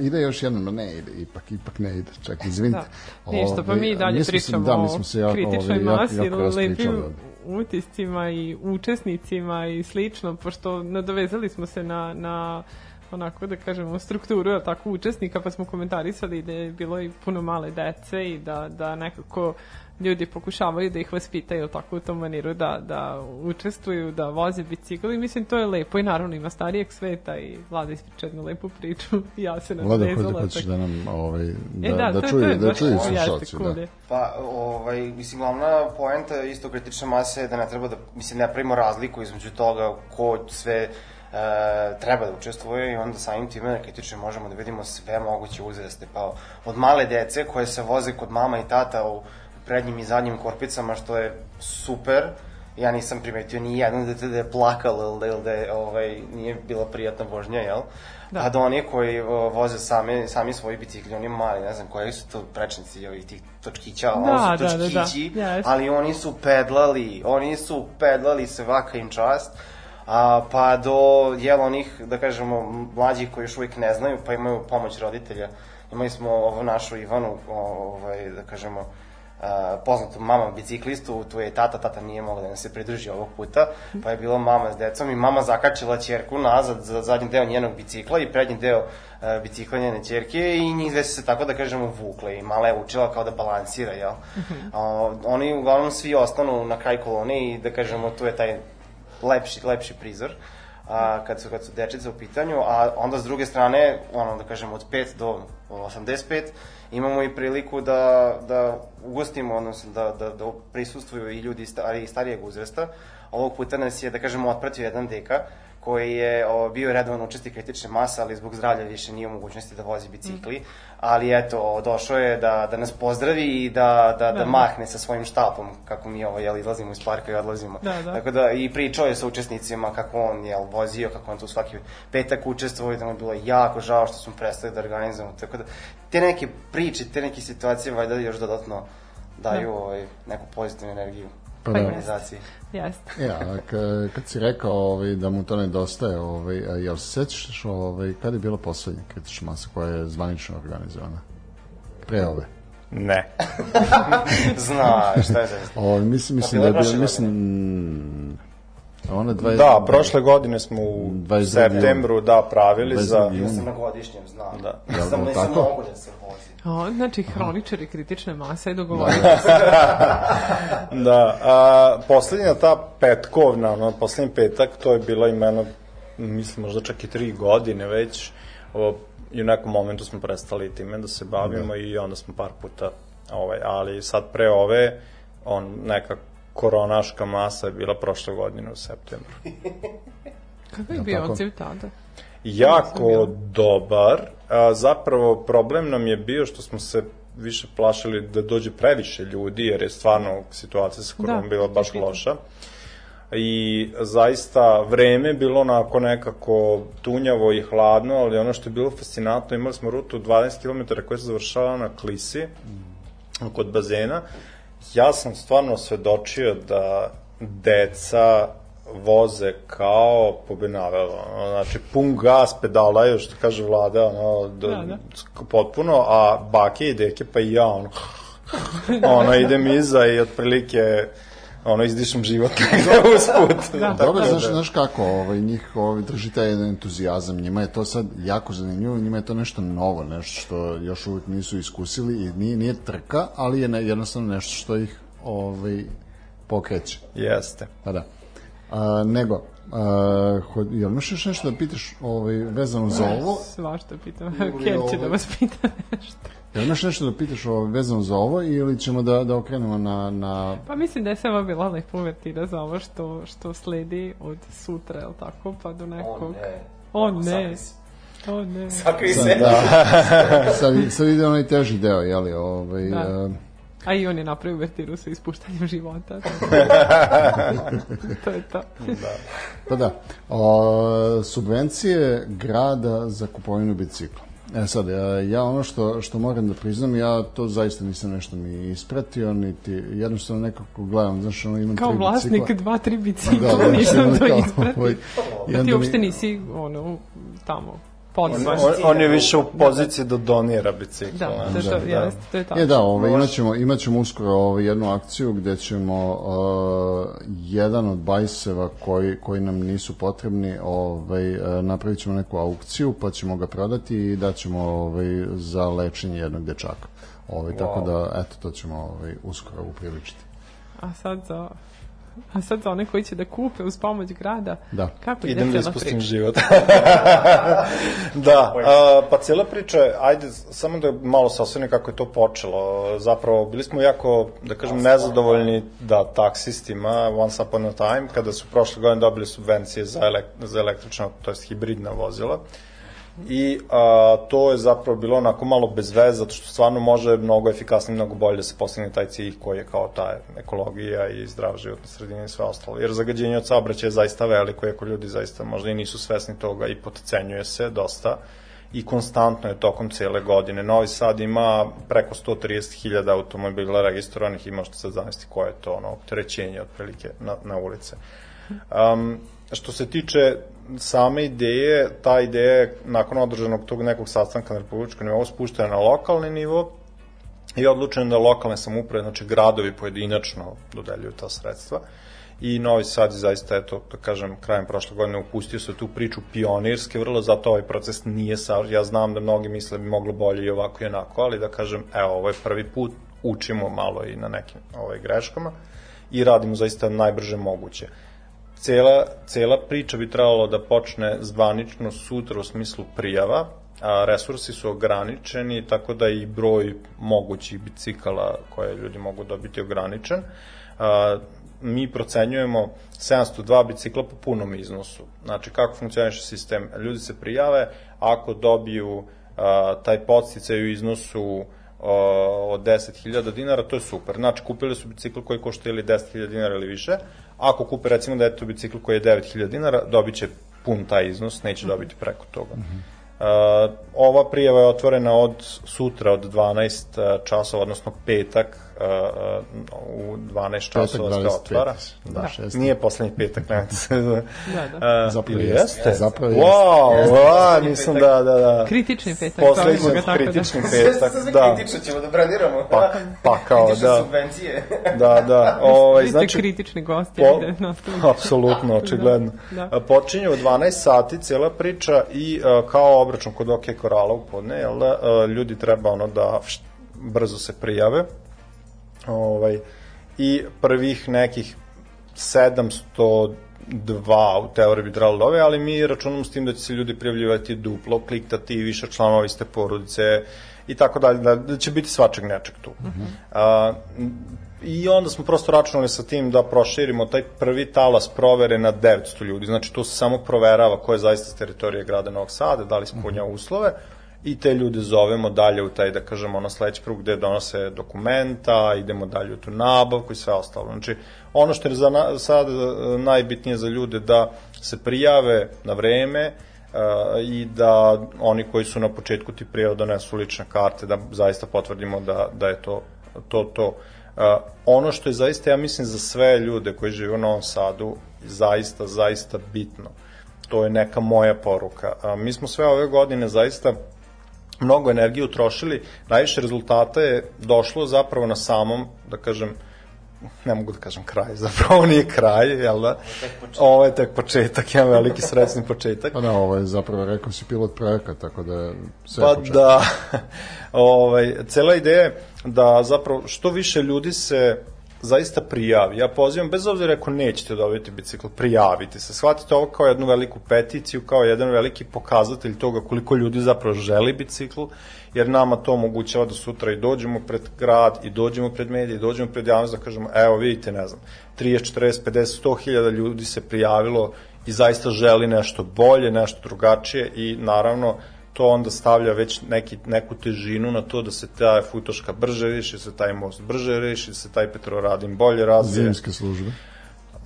Ide još jednom, no ne ide, ipak, ipak ne ide, čak, izvinite. Da. Ništa, pa mi i dalje mi smo se- pričamo da, mi smo se jako, o kritičnoj ovaj, jako, masi, jako raspričali. lepim utiscima i učesnicima i slično, pošto nadovezali smo se na, na onako da kažemo strukturu tako učesnika pa smo komentarisali da je bilo i puno male dece i da, da nekako ljudi pokušavaju da ih vaspitaju tako u tom maniru da, da učestvuju, da voze bicikl i mislim to je lepo i naravno ima starijeg sveta i Vlada ispriča jednu lepu priču i ja se Vlada, nadvezala. hoće, hoćeš da nam, ovaj, da, E da, da, to, čuje, to je da čuje slušalci, cool da. Pa, ovaj, mislim, glavna poenta isto kritične mase je da ne treba da, mislim, ne pravimo razliku između toga ko sve e, treba da učestvuje i onda samim time na kritične možemo da vidimo sve moguće uzraste, pa od male dece koje se voze kod mama i tata u prednjim i zadnjim korpicama, što je super, ja nisam primetio ni jedno dete da je plakalo ili da, ili da je, ovaj, nije bila prijatna vožnja, jel? Da. Da. Pa do oni koji o, voze sami, sami svoji bicikli, oni mali, ne znam, koji su to prečnici ovih tih točkića, Da, oni su da, da, da. točkići, Jeste. ali oni su pedlali, oni su pedlali svaka im čast, a, pa do, jel, onih, da kažemo, mlađih koji još uvijek ne znaju, pa imaju pomoć roditelja. Imali smo ovu našu Ivanu, ovaj, da kažemo, a, poznatu mama biciklistu, tu je tata, tata nije mogla da nam se pridruži ovog puta, pa je bila mama s decom i mama zakačila ćerku nazad za zadnji deo njenog bicikla i prednji deo e, bicikla njene ćerke i njih dve su se tako da kažemo vukle i mala je učila kao da balansira, jel? A, oni uglavnom svi ostanu na kraj kolone i da kažemo tu je taj lepši, lepši prizor a, kad, su, kad su dečice u pitanju, a onda s druge strane, ono da kažemo od 5 do 85, imamo i priliku da, da ugostimo, odnosno da, da, da prisustvuju i ljudi stari, starijeg uzrasta. Ovog puta nas je, da kažemo, otpratio jedan deka koji je o, bio redovan učesnik kritične mase, ali zbog zdravlja više nije u mogućnosti da vozi bicikli. Ali eto, došao je da, da nas pozdravi i da, da, da, Da. mahne sa svojim štapom, kako mi ovo, jel, izlazimo iz parka i odlazimo. Da, da. Tako da, i pričao je sa učesnicima kako on, jel, vozio, kako on tu svaki petak učestvovao i da mu je bilo jako žao što smo prestali da organizujemo. Tako da, te neke priče, te neke situacije, valjda još dodatno daju ovaj, neku pozitivnu energiju Pa da. organizaciji. Jeste. Ja, a ka- kad si rekao ovaj, da mu to nedostaje, ovaj, jel se sećaš ovaj, kada je bila poslednja kritična masa koja je zvanično organizovana? Pre ove. Ne. Zna, šta je za... Ovaj, mislim, mislim Pa da je bilo, mislim, mm, ona 20, Da, prošle godine smo u 22. septembru da pravili 22. za... Ja sam na godišnjem, znam. Da. Znam, bilo nisam mogu da se vozi. O, znači, hroničari kritične mase i dogovorili. Da, a, poslednja ta petkovna, ono, poslednji petak, to je bila imena, mislim, možda čak i tri godine već, o, i u nekom momentu smo prestali time da se bavimo i onda smo par puta, ovaj, ali sad pre ove, on, neka koronaška masa je bila prošle godine u septembru. Kako je bio tako? odziv tada? Jako dobar. A, zapravo problem nam je bio što smo se više plašili da dođe previše ljudi, jer je stvarno situacija sa koronom Da, bila baš ti pitam. loša. I zaista vreme bilo onako nekako tunjavo i hladno, ali ono što je bilo fascinantno, imali smo rutu 12 km koja se završava na Klisi, kod bazena. Ja sam stvarno svedočio da deca voze kao pobenavelo. Ono, znači, pun gas pedalaju, što kaže vlada, ono, da, Da, da. potpuno, a bake i deke, pa i ja, ono, ono, idem iza i otprilike, ono, izdišem život usput. Da. Dobro, Tako znaš, da- znaš kako, ovaj, njih ovaj, drži taj jedan entuzijazam, njima je to sad jako zanimljivo, njima je to nešto novo, nešto što još uvijek nisu iskusili i nije, nije trka, ali je ne, jednostavno nešto što ih ovaj, pokreće. Jeste. Pa da. A, nego, a, ho, jel imaš još nešto da pitaš ovaj, vezano za ovo? Svašta pitam. Ker će ovaj- da vas pita nešto. Jel imaš nešto da pitaš ovaj, vezano za ovo ili ćemo da, da okrenemo na, na Pa mislim da je samo bila lepa uvertira za ovo što, što sledi od sutra, jel tako, pa do nekog... O ne. O ne. O ne. Sakri se. sad, sad ide onaj teži deo, jeli, ovaj, Da. a, A i on je napravio uvertiru sa ispuštanjem života. to je to. Pa da, o, subvencije grada za kupovinu bicikla. E sad, ja, ja ono što, što moram da priznam, ja to zaista nisam nešto ni ispratio, niti jednostavno nekako gledam, znaš, ono imam Kao tri vlasnik bicikla. dva, tri bicikla, Da, da, nisam to kao, ispratio. ovaj, Da ti uopšte nisi ono, tamo On, on, on je više u poziciji da donira bicikl. Da, to je to, jeste, to je tako. Je da, ovaj, imat, ćemo, imat ćemo uskoro ovaj, jednu akciju gde ćemo uh, jedan od bajseva koji, koji nam nisu potrebni ovaj, uh, napravit ćemo neku aukciju pa ćemo ga prodati i daćemo ovaj, za lečenje jednog dečaka. Ovaj, Tako da, eto, to ćemo ovaj, uskoro upriličiti. A sad za A sad za one koji će da kupe uz pomoć grada, Da. kako ide Idem da cijela ispustim priča? život. da, a, pa cijela priča, je, ajde, samo da malo sasvene kako je to počelo. Zapravo, bili smo jako, da kažem, nezadovoljni da taksistima once upon a time, kada su prošle godine dobili subvencije za, elek, za električna, to jest hibridna vozila. I a, to je zapravo bilo onako malo bez veze, zato što stvarno može mnogo efikasnije, mnogo bolje da se postigne taj cilj koji je kao ta ekologija i zdrav životna sredina i sve ostalo. Jer zagađenje od saobraćaja je zaista veliko, iako ljudi zaista možda i nisu svesni toga i potcenjuje se dosta i konstantno je tokom cele godine. Novi Sad ima preko 130.000 automobila registrovanih i možete sad zamisliti koje je to ono, opterećenje otprilike na, na ulice. Um, što se tiče same ideje, ta ideja je nakon održanog tog nekog sastanka na republičkom nivou spuštena na lokalni nivo i odlučeno da lokalne samuprave, znači gradovi pojedinačno dodeljuju ta sredstva. I Novi Sad je zaista, eto, da kažem, krajem prošle godine upustio se tu priču pionirske, vrlo zato ovaj proces nije sa, ja znam da mnogi misle da bi moglo bolje i ovako i onako, ali da kažem, evo, ovo je prvi put, učimo malo i na nekim ovaj, greškama i radimo zaista najbrže moguće cela, cela priča bi trebalo da počne zvanično sutra u smislu prijava, a resursi su ograničeni, tako da i broj mogućih bicikala koje ljudi mogu dobiti je ograničen. A, mi procenjujemo 702 bicikla po punom iznosu. Znači, kako funkcioniše sistem? Ljudi se prijave, ako dobiju a, taj podsticaj u iznosu od 10.000 dinara, to je super. Znači, kupili su bicikl koji košta ili 10.000 dinara ili više, ako kupe recimo da je to bicikl koji je 9000 dinara, dobit će pun taj iznos, neće dobiti preko toga. Uh, ova prijava je otvorena od sutra od 12 časova, odnosno petak uh, u 12 časova se 25, otvara. da, šesti. Nije poslednji petak, nemojte se. Da, da. Uh, Zapravo jeste. jeste? Zapravo wow, jeste. wow, nisam da, da, da. Kritični petak. Poslednji tako da. kritični Sve petak, sve da. kritično ćemo da brandiramo. Pa, pa kao, Kritične da. subvencije. Da, da. Ovaj, Vi ste znači, kritični gosti. Po, apsolutno, očigledno. Da. Da. Počinje u 12 sati cela priča i a, kao obračun kod OK Korala u podne, jel da, a, ljudi treba ono da št, brzo se prijave. Ovaj, I prvih nekih 702 u teoriji bi trebalo da ove, ali mi računamo s tim da će se ljudi prijavljivati duplo, kliktati i više članova iste porodice i tako dalje, da, da će biti svačeg nečeg tu. Uh -huh. A, I onda smo prosto računali sa tim da proširimo taj prvi talas provere na 900 ljudi. Znači, to se samo proverava ko je zaista s teritorije grada Novog Sada, da li ispunja uslove i te ljude zovemo dalje u taj, da kažemo, ono sledeći krug gde donose dokumenta, idemo dalje u tu nabavku i sve ostalo. Znači, ono što je za na, sad e, najbitnije za ljude da se prijave na vreme, uh, i da oni koji su na početku ti prijava donesu lične karte, da zaista potvrdimo da, da je to to. to. Uh, ono što je zaista, ja mislim, za sve ljude koji žive u Novom Sadu, zaista, zaista bitno. To je neka moja poruka. Uh, mi smo sve ove godine zaista mnogo energije utrošili, najviše rezultata je došlo zapravo na samom, da kažem, ne mogu da kažem kraj, zapravo ovo nije kraj, jel da? Ovo je tek početak, jedan veliki sredsni početak. Pa da, ovo je zapravo, rekao si, pilot projekat, tako da je sve Pa početak. da, ovaj, cela ideja je da zapravo što više ljudi se zaista prijavi. Ja pozivam, bez obzira ako nećete dobiti bicikl, prijavite se. Shvatite ovo kao jednu veliku peticiju, kao jedan veliki pokazatelj toga koliko ljudi zapravo želi bicikl, jer nama to omogućava da sutra i dođemo pred grad, i dođemo pred medije, i dođemo pred javnost da kažemo, evo vidite, ne znam, 30, 40, 50, 100 hiljada ljudi se prijavilo i zaista želi nešto bolje, nešto drugačije i naravno to onda stavlja već neki, neku težinu na to da se ta futoška brže reši, da se taj most brže reši, da se taj Petroradin bolje razvije. Zimske službe.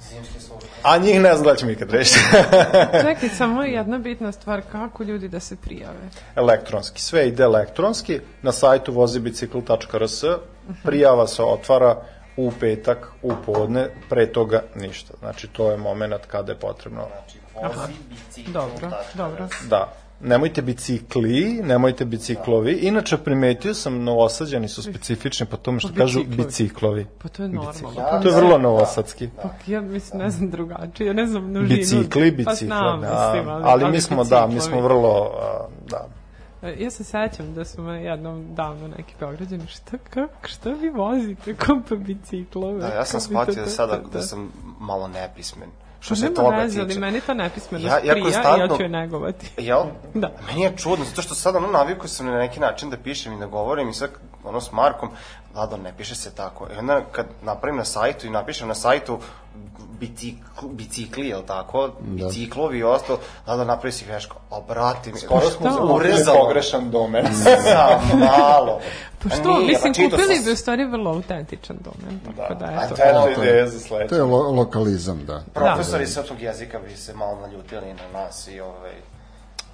Zimske službe. A njih ne znam da će mi ikad rešiti. Čekaj, samo jedna bitna stvar, kako ljudi da se prijave? elektronski. Sve ide elektronski. Na sajtu vozibicikl.rs prijava se otvara u petak, u podne, pre toga ništa. Znači, to je moment kada je potrebno. Znači, vozi bicikl. Dobro, dobro. Da. Nemojte bicikli, nemojte biciklovi. Inače, primetio sam, novosađani su specifični po tome što Po kažu biciklovi. biciklovi. Pa to je normalno. Ja- Pa To je vrlo novosadski. Pa ja mislim, ne znam drugačije, ja ne znam množinu. Bicikli, Pa bicikle, znam, da. mislim, Ali mi smo, da, mi smo biciklovi. vrlo, da. Ja se sećam da su me jednom davno neki beograđani, šta, kako, šta vi vozite, ko pa biciklove? Da, ja sam shvatio to- sada da sam malo nepismen. Što se toga veze, ali tiče. meni ta nepismenost Ja- ja prija i ja ću je negovati. Jel? Da. Meni je čudno, zato što sad ono naviku sam na neki način da pišem i da govorim i sad ono s Markom, Vlado, ne piše se tako. I onda kad napravim na sajtu i napišem na sajtu bicikl, bicikli, jel tako? Da. Biciklovi i ostalo, Vlado napravi si grešku. O, brate, mi, Skoro smo Šta? urezalo. pogrešan domen. Za malo. Pa A što, nije, mislim, pa kupili sam- bi u stvari vrlo autentičan domen. Tako da, A eto. to je to je- ideja za To sledeće. je lo, lokalizam, da. Profesori srpskog jezika bi se malo naljutili na nas i ovaj...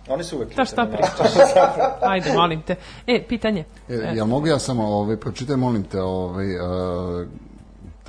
Oni su uvek Šta šta ljuteni na nas. pričaš? Ajde, molim te. E, pitanje. E, ja mogu ja samo, ovaj, pročitaj, molim te, ovaj, uh,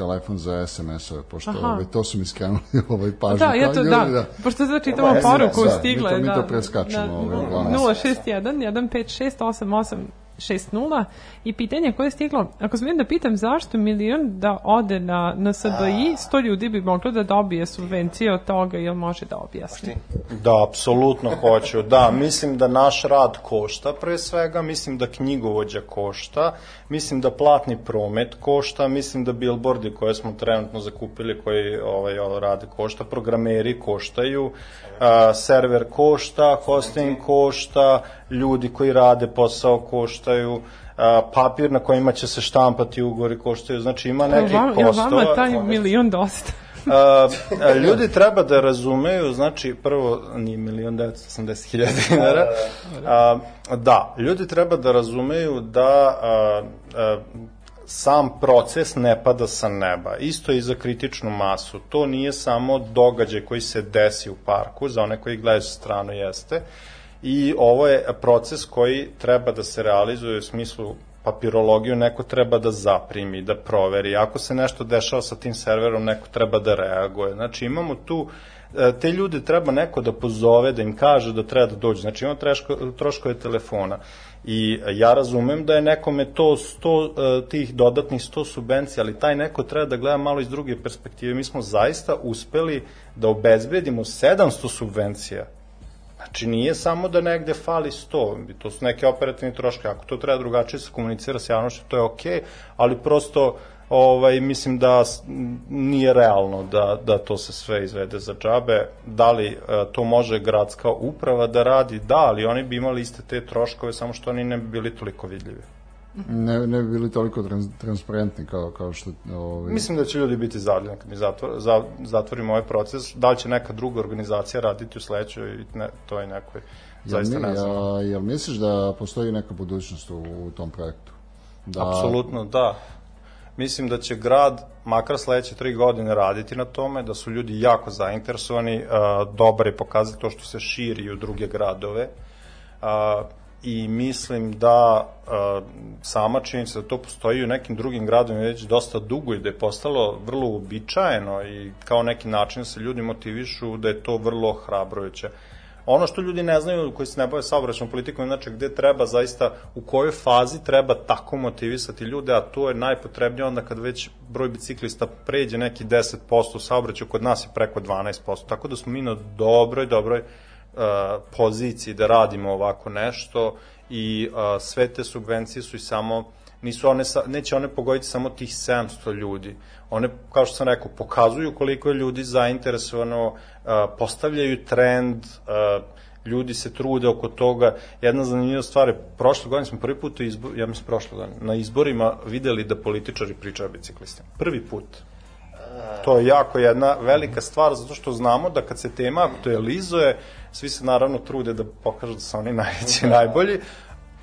telefon za SMS-ove, pošto Aha. ovaj, to su mi skrenuli ovaj, pažnju. Da, ja to, ljudi, da, pošto sad čitamo Ovo je poruku, da, stigla mi je, to- mi da. to preskačemo, ovaj, uglavnom. 061 156 88 60 i pitanje koje je stiglo, ako smijem da pitam zašto milion da ode na, na SBI, 100 ljudi bi moglo da dobije subvencije od toga, jel može da objasni? Da, apsolutno hoću. Da, mislim da naš rad košta pre svega, mislim da knjigovođa košta, mislim da platni promet košta, mislim da billboardi koje smo trenutno zakupili koji ovaj, ovo rade košta, programeri koštaju, a, server košta, hosting košta, ljudi koji rade posao koštaju, a, papir na kojima će se štampati ugovori koštaju, znači ima Jel nekih vam- jel vama postova. taj milion dosta? A, a, ljudi treba da razumeju, znači, prvo, nije milion 980 hiljada dinara, a, da, ljudi treba da razumeju da a, a, sam proces ne pada sa neba. Isto i za kritičnu masu. To nije samo događaj koji se desi u parku, za one koji gledaju sa stranu jeste, i ovo je proces koji treba da se realizuje u smislu papirologiju neko treba da zaprimi, da proveri. Ako se nešto dešava sa tim serverom, neko treba da reaguje. Znači imamo tu e, te ljude treba neko da pozove, da im kaže da treba da dođu. Znači imamo treško, troškove telefona. I ja razumem da je nekome to 100, e, tih dodatnih 100 subvencija, ali taj neko treba da gleda malo iz druge perspektive. Mi smo zaista uspeli da obezbedimo 700 subvencija Znači nije samo da negde fali 100, to su neke operativni troške, ako to treba drugačije se komunicira s javnošću, to je okej, ali prosto ovaj, mislim da nije realno da, da to se sve izvede za džabe. Da li e, to može gradska uprava da radi? Da, ali oni bi imali iste te troškove, samo što oni ne bi bili toliko vidljivi. Ne, ne bi bili toliko trans, transparentni kao, kao što... Ovaj, Mislim da će ljudi biti zadovoljni kad mi zatvor, za, zatvorimo ovaj proces. Da li će neka druga organizacija raditi u sledećoj, ne, to je nekoj, zaista jel, mi- ne znam. Ja, jel misliš da postoji neka budućnost u, u tom projektu? Da, Apsolutno, da. Mislim da će grad, makar sledeće tri godine, raditi na tome, da su ljudi jako zainteresovani, uh, dobar je pokazati to što se širi u druge gradove. Uh, I mislim da uh, sama činjenica da to postoji u nekim drugim gradovima već dosta dugo i da je postalo vrlo uobičajeno i kao neki način da se ljudi motivišu da je to vrlo hrabrojuće. Ono što ljudi ne znaju koji se ne bave saobraćajnom politikom, znači gde treba zaista, u kojoj fazi treba tako motivisati ljude, a to je najpotrebnije onda kad već broj biciklista pređe neki 10% u saobraćaju, kod nas je preko 12%, tako da smo mi na dobroj, dobroj poziciji da radimo ovako nešto i uh, sve te subvencije su i samo nisu one, neće one pogoditi samo tih 700 ljudi. One, kao što sam rekao, pokazuju koliko je ljudi zainteresovano, uh, postavljaju trend, ljudi se trude oko toga. Jedna zanimljiva stvar je, prošle godine smo prvi put, izbor, ja mislim prošle godine, na izborima videli da političari pričaju o biciklistima. Prvi put. To je jako jedna velika stvar, zato što znamo da kad se tema aktualizuje, svi se naravno trude da pokažu da su oni najveći i najbolji,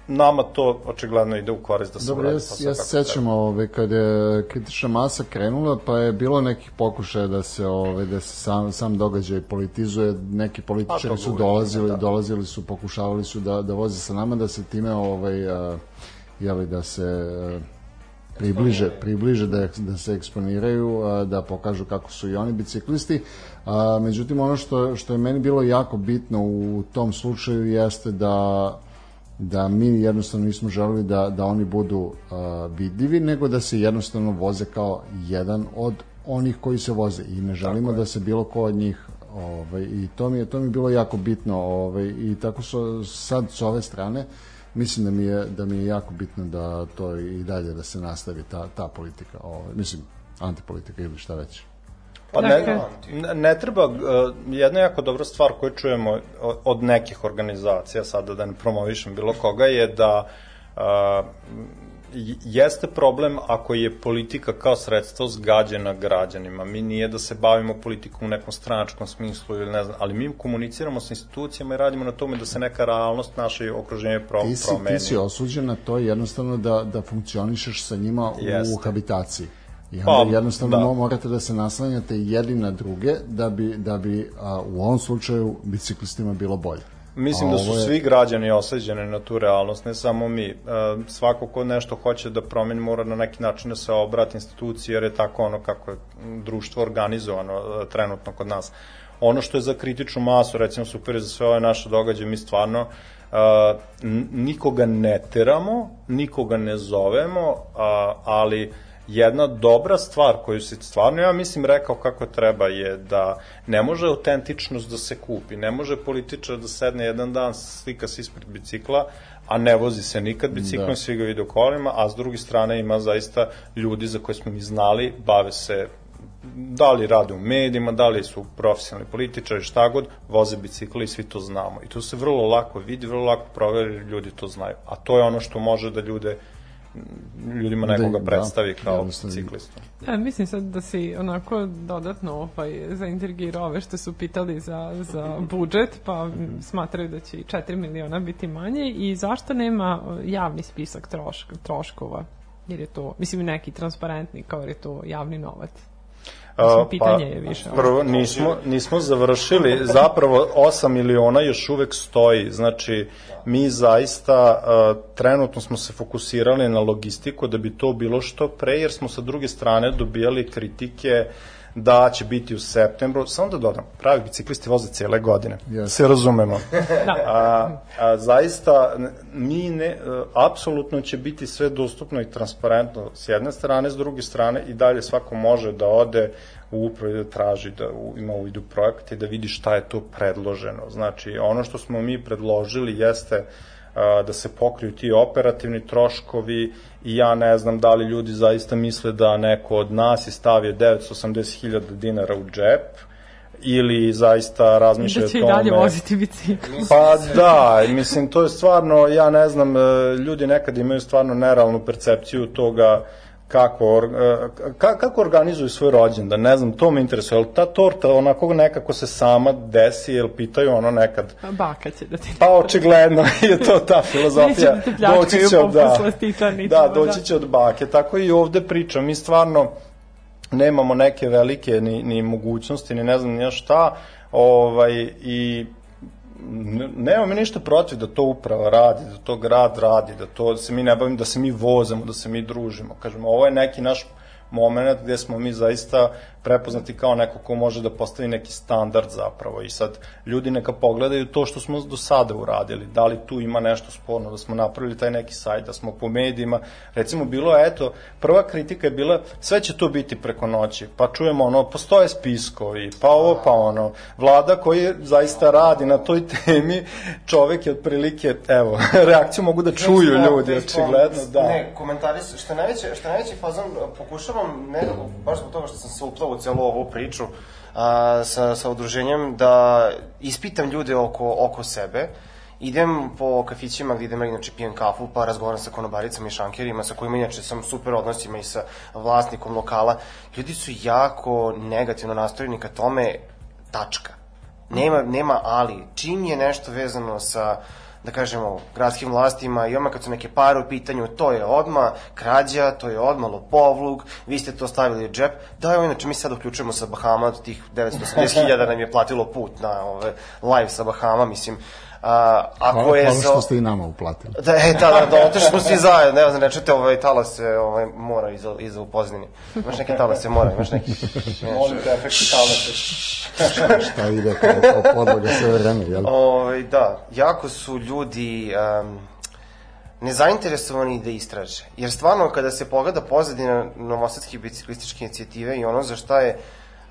nama to očigledno ide u korist da se Dobro, uradi ja, posao ja se sećam ovaj, kad je kritična masa krenula, pa je bilo nekih pokušaja da se, ovaj, da se sam, sam događaj politizuje, neki političari to su dolazili, da. dolazili su, pokušavali su da, da voze sa nama, da se time, ovaj, a, jeli, da se a, približe, približe da, da se eksponiraju, da pokažu kako su i oni biciklisti. A, međutim, ono što, što je meni bilo jako bitno u tom slučaju jeste da da mi jednostavno nismo želeli da, da oni budu uh, vidljivi, nego da se jednostavno voze kao jedan od onih koji se voze i ne želimo da se bilo ko od njih ovaj, i to mi je to mi je bilo jako bitno ovaj, i tako su sad s ove strane mislim da mi je da mi je jako bitno da to i dalje da se nastavi ta ta politika ovaj, mislim antipolitika ili šta već. Pa ne, Dakle- ne, treba, uh, jedna jako dobra stvar koju čujemo od nekih organizacija, sada da ne promovišem bilo koga, je da uh, j- jeste problem ako je politika kao sredstvo zgađena građanima. Mi nije da se bavimo politikom u nekom stranačkom smislu ili ne znam, ali mi komuniciramo sa institucijama i radimo na tome da se neka realnost naše okruženje pro, ti si, promeni. ti si osuđen na to jednostavno da, da funkcionišeš sa njima u Jeste. habitaciji. I Pa, onda jednostavno da. mo- morate da se naslanjate jedni na druge da bi, da bi a, u ovom slučaju biciklistima bilo bolje. Mislim da su je- svi građani osađeni na tu realnost, ne samo mi. E, svako ko nešto hoće da promeni mora na neki način da se obrati instituciji, jer je tako ono kako je društvo organizovano e, trenutno kod nas. Ono što je za kritičnu masu, recimo super za sve ove naše događaje, mi stvarno e, nikoga ne teramo, nikoga ne zovemo, a, ali jedna dobra stvar koju se stvarno, ja mislim, rekao kako treba je da ne može autentičnost da se kupi, ne može političar da sedne jedan dan, slika se ispred bicikla, a ne vozi se nikad biciklom, Da. svi ga vide u kolima, a s druge strane ima zaista ljudi za koje smo mi znali, bave se da li rade u medijima, da li su profesionalni političari, šta god, voze bicikli i svi to znamo. I to se vrlo lako vidi, vrlo lako proveri, ljudi to znaju. A to je ono što može da ljude ljudima Da, nekoga da, predstavi kao jednostavno. biciklistu. Ja, mislim sad da si onako dodatno ovaj, zaintrigirao ove što su pitali za, za budžet, pa mm, smatraju da će i 4 miliona biti manje i zašto nema o, javni spisak trošk, troškova? Jer je to, mislim, neki transparentni, kao jer je to javni novac. Mislim, pitanje je više. Prvo, nismo, nismo završili, zapravo 8 miliona još uvek stoji, znači mi zaista uh, trenutno smo se fokusirali na logistiku da bi to bilo što pre, jer smo sa druge strane dobijali kritike da će biti u septembru, samo da dodam, pravi biciklisti voze cijele godine, Jeste. se razumemo. Da. A, a zaista mi ne, e, apsolutno će biti sve dostupno i transparentno s jedne strane, s druge strane i dalje svako može da ode u upravi da traži, da ima uvid u projekat i da vidi šta je to predloženo. Znači, ono što smo mi predložili jeste a, da se pokriju ti operativni troškovi i ja ne znam da li ljudi zaista misle da neko od nas je stavio 980.000 dinara u džep ili zaista razmišlja Da o će i tome. dalje voziti bicikl. Pa da, mislim, to je stvarno, ja ne znam, e, ljudi nekad imaju stvarno nerealnu percepciju toga kako, e, ka, kako organizuju svoj rođendan, ne znam, to me interesuje, je li ta torta onako nekako se sama desi, jel pitaju ono nekad, Pa Baka će da ti... pa očigledno je to ta filozofija, Neće da te pljačkaju po slastičarnicama, da, doći da. će od bake, tako i ovde pričam, mi stvarno, nemamo neke velike ni, ni mogućnosti, ni ne znam ja šta, ovaj, i ne- nemamo mi ništa protiv da to uprava radi, da to grad radi, da to da se mi ne bavimo, da se mi vozamo, da se mi družimo. Kažemo, ovo je neki naš moment gde smo mi zaista prepoznati kao neko ko može da postavi neki standard zapravo. I sad ljudi neka pogledaju to što smo do sada uradili, da li tu ima nešto sporno, da smo napravili taj neki sajt, da smo po medijima, recimo bilo je, eto, prva kritika je bila sve će to biti preko noći, pa čujemo ono, postoje spiskovi, pa ovo, pa ono, vlada koji zaista radi na toj temi, čovek je otprilike, evo, reakciju mogu da čuju ljudi, očigledno, da. Ne, komentari su, što najveće, što najveći fazon, pokušavam, ne, baš zbog toga što sam se uplao u celu ovu priču a, sa, sa udruženjem, da ispitam ljude oko, oko sebe, idem po kafićima gde idem, inače pijem kafu, pa razgovaram sa konobaricama i šankerima, sa kojima inače sam super odnosima i sa vlasnikom lokala. Ljudi su jako negativno nastrojeni ka tome, tačka. Nema, nema ali. Čim je nešto vezano sa da kažemo, gradskim vlastima i odmah kad su neke pare u pitanju, to je odma krađa, to je odma lopovluk, vi ste to stavili u džep. Da, evo, inače, mi sad uključujemo sa Bahama, tih 980.000 nam je platilo put na ove, live sa Bahama, mislim. A, ako Hvala, je hvala za... što ste i nama uplatili. Da, e, da, da, da, otišli smo svi zajedno, ne znam, ne čujete ovaj talase, ovaj, mora iza, iza u pozdini. Imaš neke talase mora, imaš neki... Molim te, efekti talase. Šta ide kao, kao podloga sve vreme, jel? Ovaj, da, jako su ljudi um, nezainteresovani da istraže. Jer stvarno, kada se pogleda pozadina novosadske biciklističke inicijative i ono za šta je uh,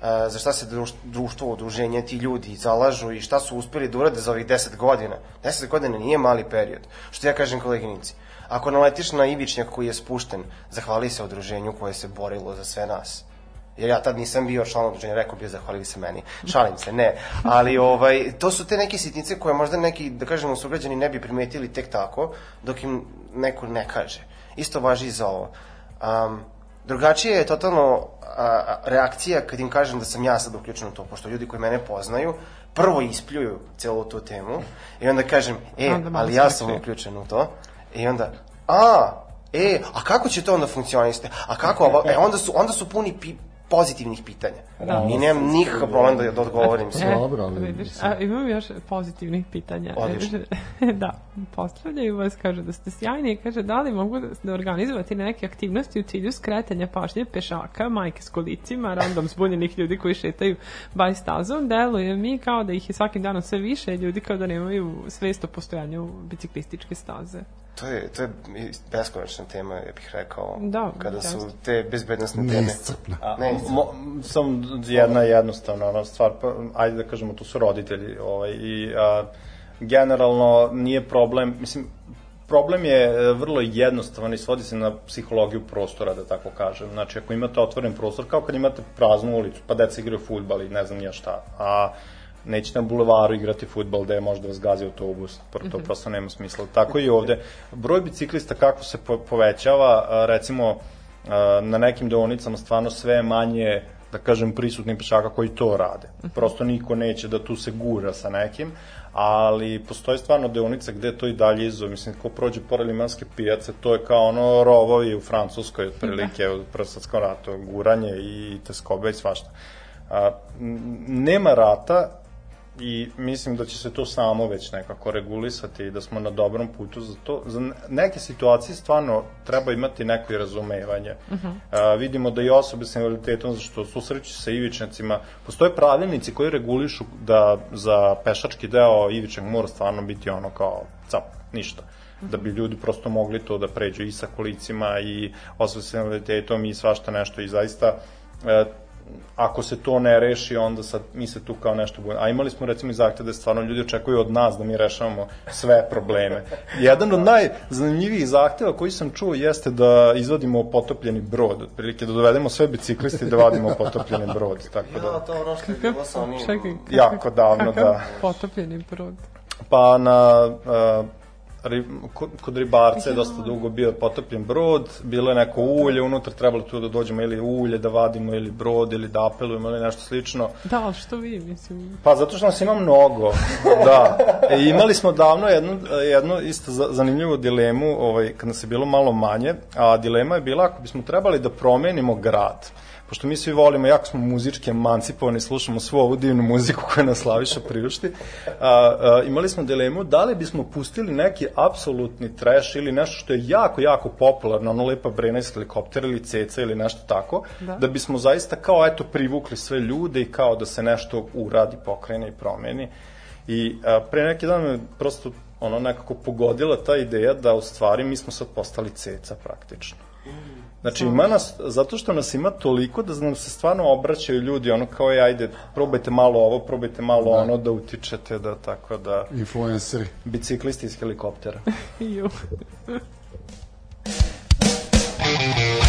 za šta se druš- društvo, udruženje, ti ljudi zalažu i šta su uspeli da urade za ovih 10 godina. 10 godina nije mali period. Što ja kažem koleginici, ako naletiš na Ivičnjak koji je spušten, zahvali se udruženju koje se borilo za sve nas jer ja tad nisam bio član udruženja, rekao bi zahvalili se meni. Šalim se, ne. Ali ovaj, to su te neke sitnice koje možda neki, da kažemo, sugrađani ne bi primetili tek tako, dok im neko ne kaže. Isto važi i za ovo. Um, drugačije je totalno a, a, reakcija kad im kažem da sam ja sad uključen u to, pošto ljudi koji mene poznaju, prvo ispljuju celu tu temu i onda kažem, e, Onda ali ja sam uključen u to. I onda, a, e, a kako će to onda funkcioniste? A kako, ovo? e, onda su, onda su puni pi, pozitivnih pitanja. Da. I nemam nikakav problem da, da odgovorim sve. Dobro, ali Vidiš, mislim- a imam još pozitivnih pitanja. Odlično. da, postavljaju vas, kaže da ste sjajni i kaže da li mogu da, da organizovati neke aktivnosti u cilju skretanja pažnje pešaka, majke s kolicima, random zbunjenih ljudi koji šetaju baj stazom, deluje mi kao da ih je svakim danom sve više, ljudi kao da nemaju svest o postojanju biciklističke staze. To je, to je beskonačna tema, ja bih rekao. Da, Kada su te bezbednostne teme. neiscrpna. Ne, Mo, sam jedna jednostavna ona stvar, pa, ajde da kažemo, to su roditelji ovaj, i a, generalno nije problem, mislim, problem je e, vrlo jednostavan i svodi se na psihologiju prostora, da tako kažem. Znači, ako imate otvoren prostor, kao kad imate praznu ulicu, pa deca igraju futbal i ne znam ja šta, a nećete na bulevaru igrati futbal gde možda vas gazi autobus, to prosto nema smisla. Tako i ovde. Broj biciklista kako se po povećava, recimo, na nekim deonicama stvarno sve je manje da kažem, prisutnih pešaka koji to rade. Prosto niko neće da tu se gura sa nekim, ali postoje stvarno deonice gde to i dalje izo, mislim, ko prođe pored limanske pijace, to je kao ono rovovi u Francuskoj, otprilike, u Prsatskom ratu, guranje i teskobe i svašta. A, nema rata i mislim da će se to samo već nekako regulisati i da smo na dobrom putu za to. Za ne- neke situacije stvarno treba imati neko i razumevanje. Uh -huh. A, vidimo da i osobe sa invaliditetom, zašto susreću sa ivičnicima, postoje pravilnici koji regulišu da za pešački deo ivičnog mora stvarno biti ono kao cap, ništa da bi ljudi prosto mogli to da pređu i sa kolicima i osobe sa invaliditetom i svašta nešto i zaista e, ako se to ne reši, onda sad mi se tu kao nešto bude. A imali smo recimo i zahtev da stvarno ljudi očekuju od nas da mi rešavamo sve probleme. Jedan od najzanimljivijih zahteva koji sam čuo jeste da izvadimo potopljeni brod, otprilike da dovedemo sve biciklisti i da vadimo potopljeni brod. Tako Ja, da, to je ono što je bilo sa onim... Čekaj, jako davno, kakav da. potopljeni brod. Pa na uh, kod, kod ribarca je dosta dugo bio potopljen brod, bilo je neko ulje, unutra trebalo tu da dođemo ili ulje da vadimo ili brod ili da apelujemo ili nešto slično. Da, ali što vi, mislim, Pa zato što nas ima mnogo, da. E, imali smo davno jednu, jednu isto za- zanimljivu dilemu, ovaj, kad nas je bilo malo manje, a dilema je bila ako bismo trebali da promenimo grad, pošto mi svi volimo, jako smo muzički emancipovani, slušamo svu ovu divnu muziku koja nas Slaviša priušti, a, a, imali smo dilemu da li bismo pustili neki apsolutni trash ili nešto što je jako, jako popularno, ono lepa brena iz helikoptera ili ceca ili nešto tako, Da. da bismo zaista kao eto privukli sve ljude i kao da se nešto uradi, pokrene i promeni. I a, pre neki dan me prosto ono nekako pogodila ta ideja da u stvari mi smo sad postali ceca praktično. Znači ima nas, zato što nas ima toliko da nam se stvarno obraćaju ljudi, ono kao je, ajde, probajte malo ovo, probajte malo ono, da utičete, da tako da, Influenceri. biciklisti iz helikoptera. ju.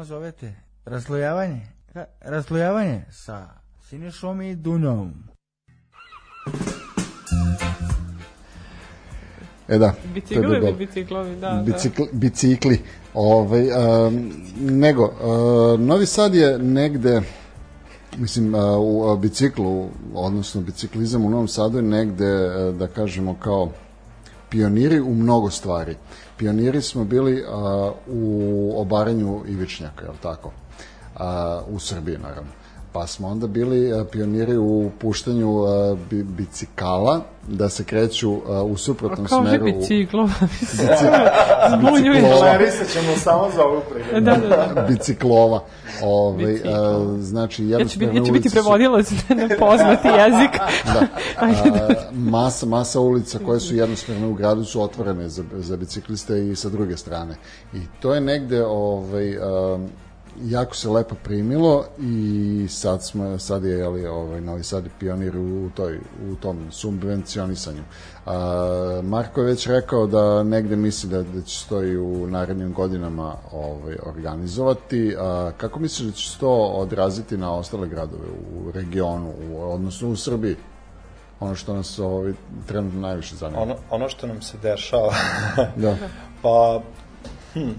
ono zovete? Raslojavanje? Ka, raslojavanje sa Sinišom i Dunjom. E da. Biciklovi, biciklovi, da. Bicikli, da. bicikli. Ovaj, um, nego, uh, Novi Sad je negde, mislim, uh, u biciklu, odnosno biciklizam u Novom Sadu je negde, uh, da kažemo, kao pioniri u mnogo stvari. Uh, pioniri smo bili u obaranju ivičnjaka, je li tako? U Srbiji, naravno pa smo onda bili e, pioniri u puštanju e, bicikala da se kreću e, u suprotnom smeru. Kao smeru. biciklova. biciklova. ćemo samo za ovu da, da, da. Biciklova. Ovaj, Ove, Biciklo. znači, ja, ću, ja ću biti prevodilac da ne poznati jezik. da. A, masa, masa ulica koje su jednostavno u gradu su otvorene za, za bicikliste i sa druge strane. I to je negde ovaj, a, jako se lepo primilo i sad smo sad je ali ovaj Novi Sad pionir u toj u tom subvencionisanju. A, Marko je već rekao da negde misli da, da će to i u narednim godinama ovaj organizovati. A, kako misliš da će se to odraziti na ostale gradove u regionu, u, odnosno u Srbiji? Ono što nas ovaj, trenutno najviše zanima. Ono, ono što nam se dešava. da. pa, hm,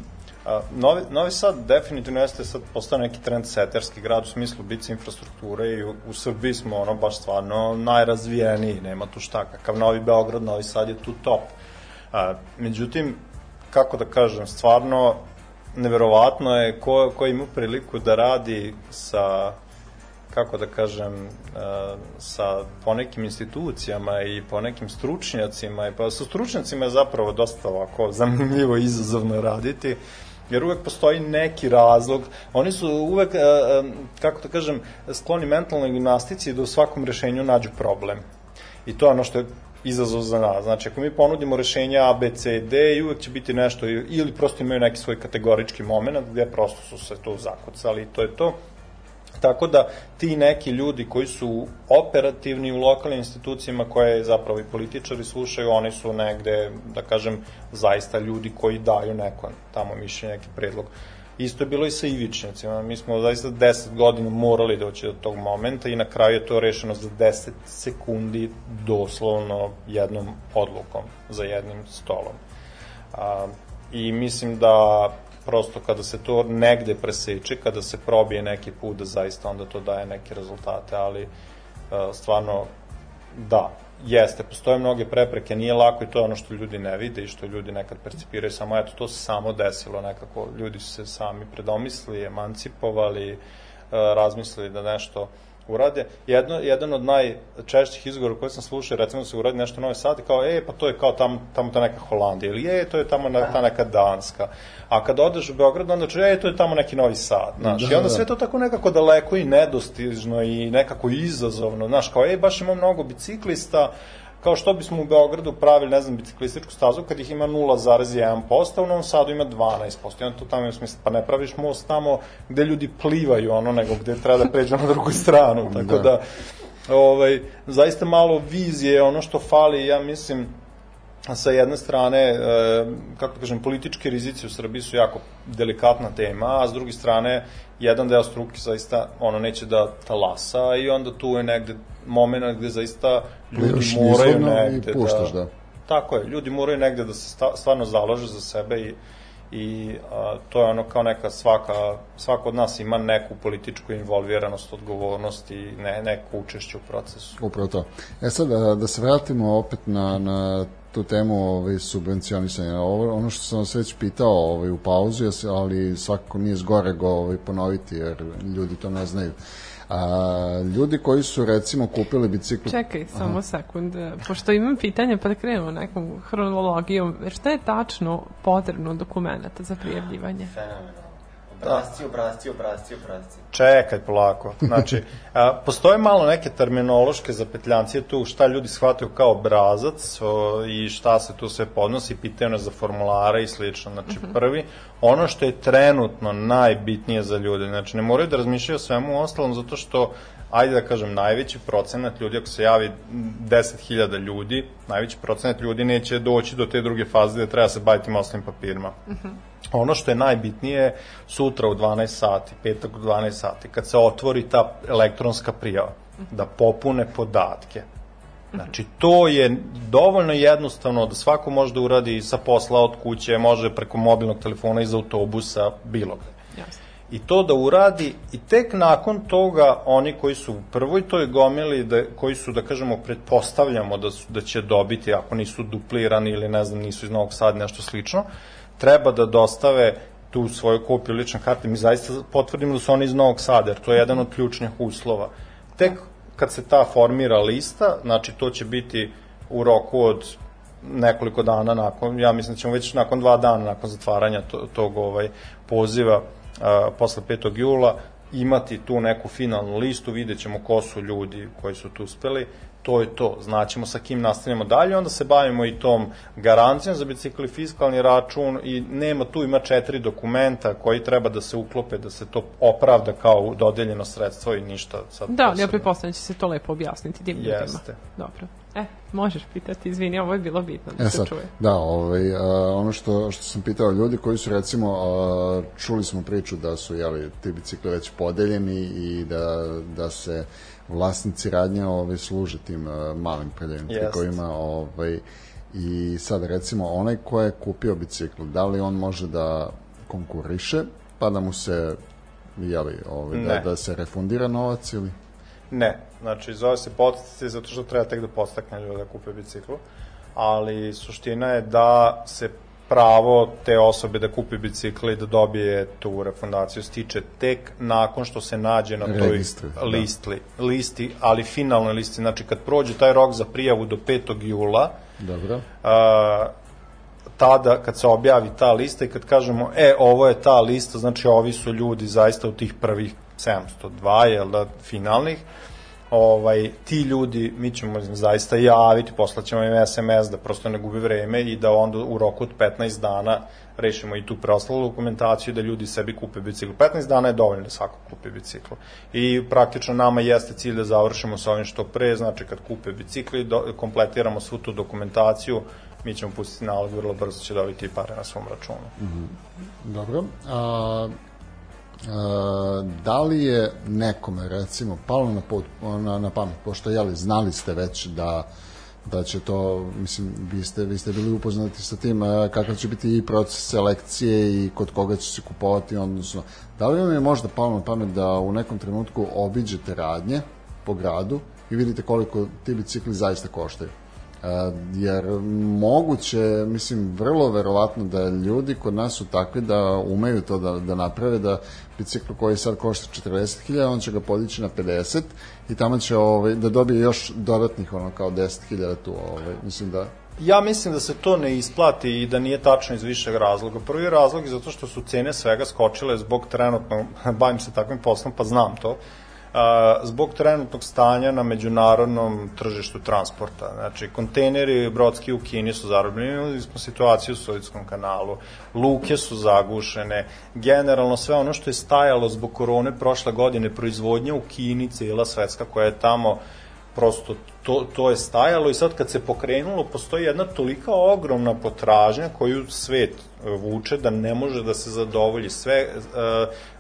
A, Novi, Novi Sad definitivno jeste sad postao neki trend seterski grad u smislu bici infrastrukture i u, u Srbiji smo ono baš stvarno najrazvijeniji, nema tu šta, kakav Novi Beograd, Novi Sad je tu top. A, međutim, kako da kažem, stvarno neverovatno je ko, ko ima priliku da radi sa kako da kažem, sa ponekim institucijama i ponekim stručnjacima, i pa sa stručnjacima je zapravo dosta ovako zanimljivo i izazovno raditi, jer uvek postoji neki razlog. Oni su uvek, uh, um, kako da kažem, skloni mentalnoj gimnastici da u svakom rešenju nađu problem. I to je ono što je izazov za nas. Znači, ako mi ponudimo rešenja A, B, C, D, i uvek će biti nešto, ili prosto imaju neki svoj kategorički moment gde prosto su se tu zakucali i to je to. Tako da ti neki ljudi koji su operativni u lokalnim institucijama koje zapravo i političari slušaju, oni su negde, da kažem, zaista ljudi koji daju neko tamo mišljenje, neki predlog. Isto je bilo i sa ivičnicima. Mi smo zaista 10 godina morali doći do tog momenta i na kraju je to rešeno za 10 sekundi doslovno jednom odlukom za jednim stolom. A, I mislim da prosto kada se to negde preseče, kada se probije neki put da zaista onda to daje neke rezultate, ali uh, stvarno da, jeste, postoje mnoge prepreke, nije lako i to je ono što ljudi ne vide i što ljudi nekad percipiraju, samo eto, to se samo desilo nekako, ljudi su se sami predomislili, emancipovali, uh, razmislili da nešto urade. Jedno, jedan od najčešćih izgovora koje sam slušao, recimo da se uradi nešto nove sati, kao, e, pa to je kao tamo, tamo ta neka Holandija, ili e, to je tamo na, ta neka Danska. A kad odeš u Beograd, onda će, e, to je tamo neki Novi Sad, znaš. Da, I onda da. sve to tako nekako daleko i nedostižno i nekako izazovno, znaš, kao, e, baš ima mnogo biciklista, kao što bismo u Beogradu pravili, ne znam, biciklističku stazu kad ih ima 0,1%, u Novom Sadu ima 12%. I onda to tamo ima smisla, pa ne praviš most tamo gde ljudi plivaju, ono, nego gde treba da pređu na drugu stranu. Tako Da. da, ovaj, zaista malo vizije, ono što fali, ja mislim, sa jedne strane, e, kako kažem, politički rizici u Srbiji su jako delikatna tema, a s druge strane, jedan deo struke zaista ono neće da talasa i onda tu je negde moment gde zaista ljudi Plivaš moraju nizvodno i negde puštaš, da. Tako je, ljudi moraju negde da se stvarno založe za sebe i i a, to je ono kao neka svaka, svako od nas ima neku političku involviranost, odgovornost i ne, neku učešće u procesu. Upravo to. E sad, da, da se vratimo opet na, na tu temu ovaj, subvencionisanja. Ovo, ono što sam vas već pitao ovaj, u pauzu, ali svakako nije zgorego ovaj, ponoviti, jer ljudi to ne znaju. A, ljudi koji su recimo kupili bicikl... Čekaj, samo sekund. Pošto imam pitanje, pa da krenemo nekom hronologijom. Šta je tačno potrebno dokumenta za prijavljivanje? Fenomenalno. Obrazci, obrazci, obrazci, obrazci. Čekaj polako. Znači, a, postoje malo neke terminološke zapetljancije tu, šta ljudi shvataju kao obrazac o, i šta se tu sve podnosi, pitaju nas za formulare i slično. Znači, prvi, ono što je trenutno najbitnije za ljude, znači ne moraju da razmišljaju o svemu ostalom, zato što ajde da kažem, najveći procenat ljudi, ako se javi 10.000 ljudi, najveći procenat ljudi neće doći do te druge faze gde treba se baviti masnim papirima. Ono što je najbitnije sutra u 12 sati, petak u 12 sati, kad se otvori ta elektronska prijava, da popune podatke. Znači, to je dovoljno jednostavno da svako može da uradi sa posla od kuće, može preko mobilnog telefona iz autobusa, bilo gde Jasno. i to da uradi i tek nakon toga oni koji su u prvoj toj gomili da, koji su da kažemo pretpostavljamo da su da će dobiti ako nisu duplirani ili ne znam nisu iz Novog Sada nešto slično treba da dostave tu svoju kopiju lične karte mi zaista potvrdimo da su oni iz Novog Sada jer to je jedan od ključnih uslova tek kad se ta formira lista znači to će biti u roku od nekoliko dana nakon, ja mislim da ćemo već nakon dva dana nakon zatvaranja to, tog ovaj, poziva a, posle 5. jula imati tu neku finalnu listu, vidjet ćemo ko su ljudi koji su tu uspeli, to je to, znaćemo sa kim nastavljamo dalje, onda se bavimo i tom garancijom za bicikli fiskalni račun i nema tu, ima četiri dokumenta koji treba da se uklope, da se to opravda kao dodeljeno sredstvo i ništa sad Da, ja posebno. pretpostavljam da će se to lepo objasniti tim ljudima. Jeste. Dobro. E, možeš pitati, izvini, ovo je bilo bitno da E se sad, čuje. da, ovaj, a, ono što, što sam pitao ljudi koji su recimo, a, čuli smo priču da su jeli, ti bicikli već podeljeni i da, da se vlasnici radnja ovaj, služe tim a, malim trikovima ovaj, i sad recimo onaj ko je kupio bicikl, da li on može da konkuriše, pa da mu se jeli, ovaj, da, da se refundira novac ili... Ne, znači zove se podsticaj zato što treba tek da podstakne ljude da kupe biciklu, ali suština je da se pravo te osobe da kupi bicikl i da dobije tu refundaciju stiče tek nakon što se nađe na toj Registri, da. listi, listi, ali finalnoj listi, znači kad prođe taj rok za prijavu do 5. jula, Dobro. a, tada kad se objavi ta lista i kad kažemo e ovo je ta lista znači ovi su ljudi zaista u tih prvih 702 jel da finalnih ovaj ti ljudi mi ćemo zaista javiti poslaćemo im SMS da prosto ne gubi vreme i da onda u roku od 15 dana rešimo i tu preostalu dokumentaciju da ljudi sebi kupe bicikl. 15 dana je dovoljno da svako kupi bicikl. I praktično nama jeste cilj da završimo sa ovim što pre, znači kad kupe bicikli, do, kompletiramo svu tu dokumentaciju, mi ćemo pustiti nalog, vrlo brzo će dobiti pare na svom računu. Dobro. A, a, da li je nekome, recimo, palo na, pot, na, na pamet, pošto, jeli, znali ste već da da će to, mislim, vi ste, vi ste bili upoznati sa tim kakav će biti i proces selekcije i kod koga će se kupovati, odnosno, da li vam je možda palo na pamet da u nekom trenutku obiđete radnje po gradu i vidite koliko ti bicikli zaista koštaju? Jer moguće, mislim, vrlo verovatno da ljudi kod nas su takvi da umeju to da, da naprave, da bicikl koji sad košta 40.000, on će ga podići na 50 i tamo će ovaj, da dobije još dodatnih ono kao 10.000 tu, ovaj, mislim da Ja mislim da se to ne isplati i da nije tačno iz višeg razloga. Prvi razlog je zato što su cene svega skočile zbog trenutno, bavim se takvim poslom pa znam to, zbog trenutnog stanja na međunarodnom tržištu transporta. Znači, kontejneri brodski u Kini su zarobljeni, imali smo situaciju u Sovjetskom kanalu, luke su zagušene, generalno sve ono što je stajalo zbog korone prošle godine, proizvodnja u Kini, cijela svetska koja je tamo prosto to, to je stajalo i sad kad se pokrenulo postoji jedna tolika ogromna potražnja koju svet e, vuče da ne može da se zadovolji sve e,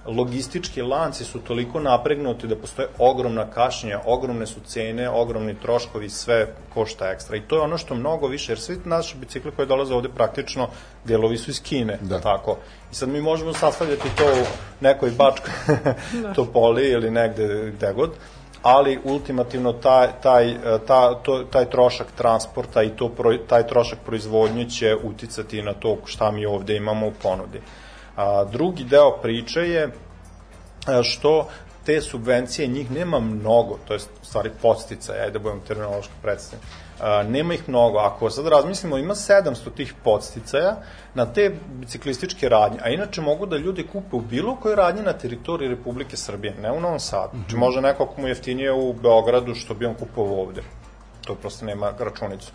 logistički lanci su toliko napregnuti da postoje ogromna kašnja, ogromne su cene, ogromni troškovi, sve košta ekstra i to je ono što mnogo više, jer svi naši bicikli koji dolaze ovde praktično delovi su iz Kine, da. tako. I sad mi možemo sastavljati to u nekoj bačkoj topoli ili negde gde god, ali ultimativno taj, taj, ta, to, taj trošak transporta i to, taj trošak proizvodnje će uticati na to šta mi ovde imamo u ponudi. A, drugi deo priče je e, što te subvencije, njih nema mnogo, to je stvari podstica, ajde da budem terminološko predstavljen. Nema ih mnogo. Ako sad razmislimo, ima 700 tih podsticaja na te biciklističke radnje, a inače mogu da ljudi kupe u bilo kojoj radnji na teritoriji Republike Srbije, ne u Novom Sadu. Znači može neko ako mu je jeftinije u Beogradu što bi on kupovao ovde. To prosto nema računicu.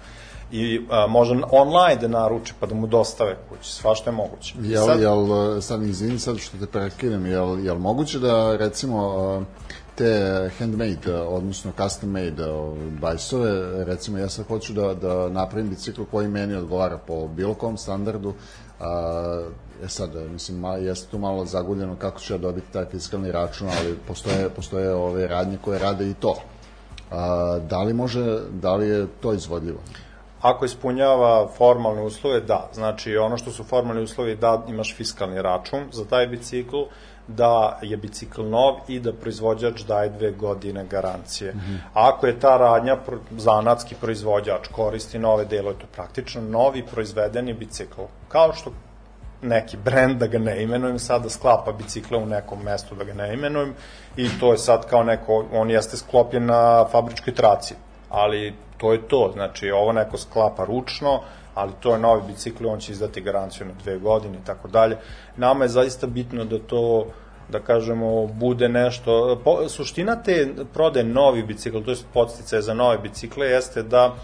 I a, može online da naruči pa da mu dostave kući, svašta je moguće. Jel, sad- jel, sad izvini sad što te prekinem, jel, jel moguće da recimo te handmade, odnosno custom made bajsove, recimo ja sad hoću da, da napravim bicikl koji meni odgovara po bilo kom standardu, a, e sad, mislim, ma, jeste tu malo zaguljeno kako ću ja dobiti taj fiskalni račun, ali postoje, postoje ove radnje koje rade i to. A, da li može, da li je to izvodljivo? Ako ispunjava formalne uslove, da. Znači, ono što su formalni uslovi da imaš fiskalni račun za taj bicikl, da je bicikl nov i da proizvođač daje dve godine garancije. Mm -hmm. Ako je ta radnja zanatski proizvođač koristi nove delove, to je praktično novi proizvedeni bicikl. Kao što neki brend, da ga ne imenujem, sada sklapa bicikle u nekom mestu, da ga ne imenujem, i to je sad kao neko, on jeste sklopljen na fabričkoj traci, ali to je to, znači ovo neko sklapa ručno, ali to je novi bicikl, on će izdati garanciju na dve godine i tako dalje. Nama je zaista bitno da to da kažemo, bude nešto... Po, suština te prode novi bicikl, to je podstice za nove bicikle, jeste da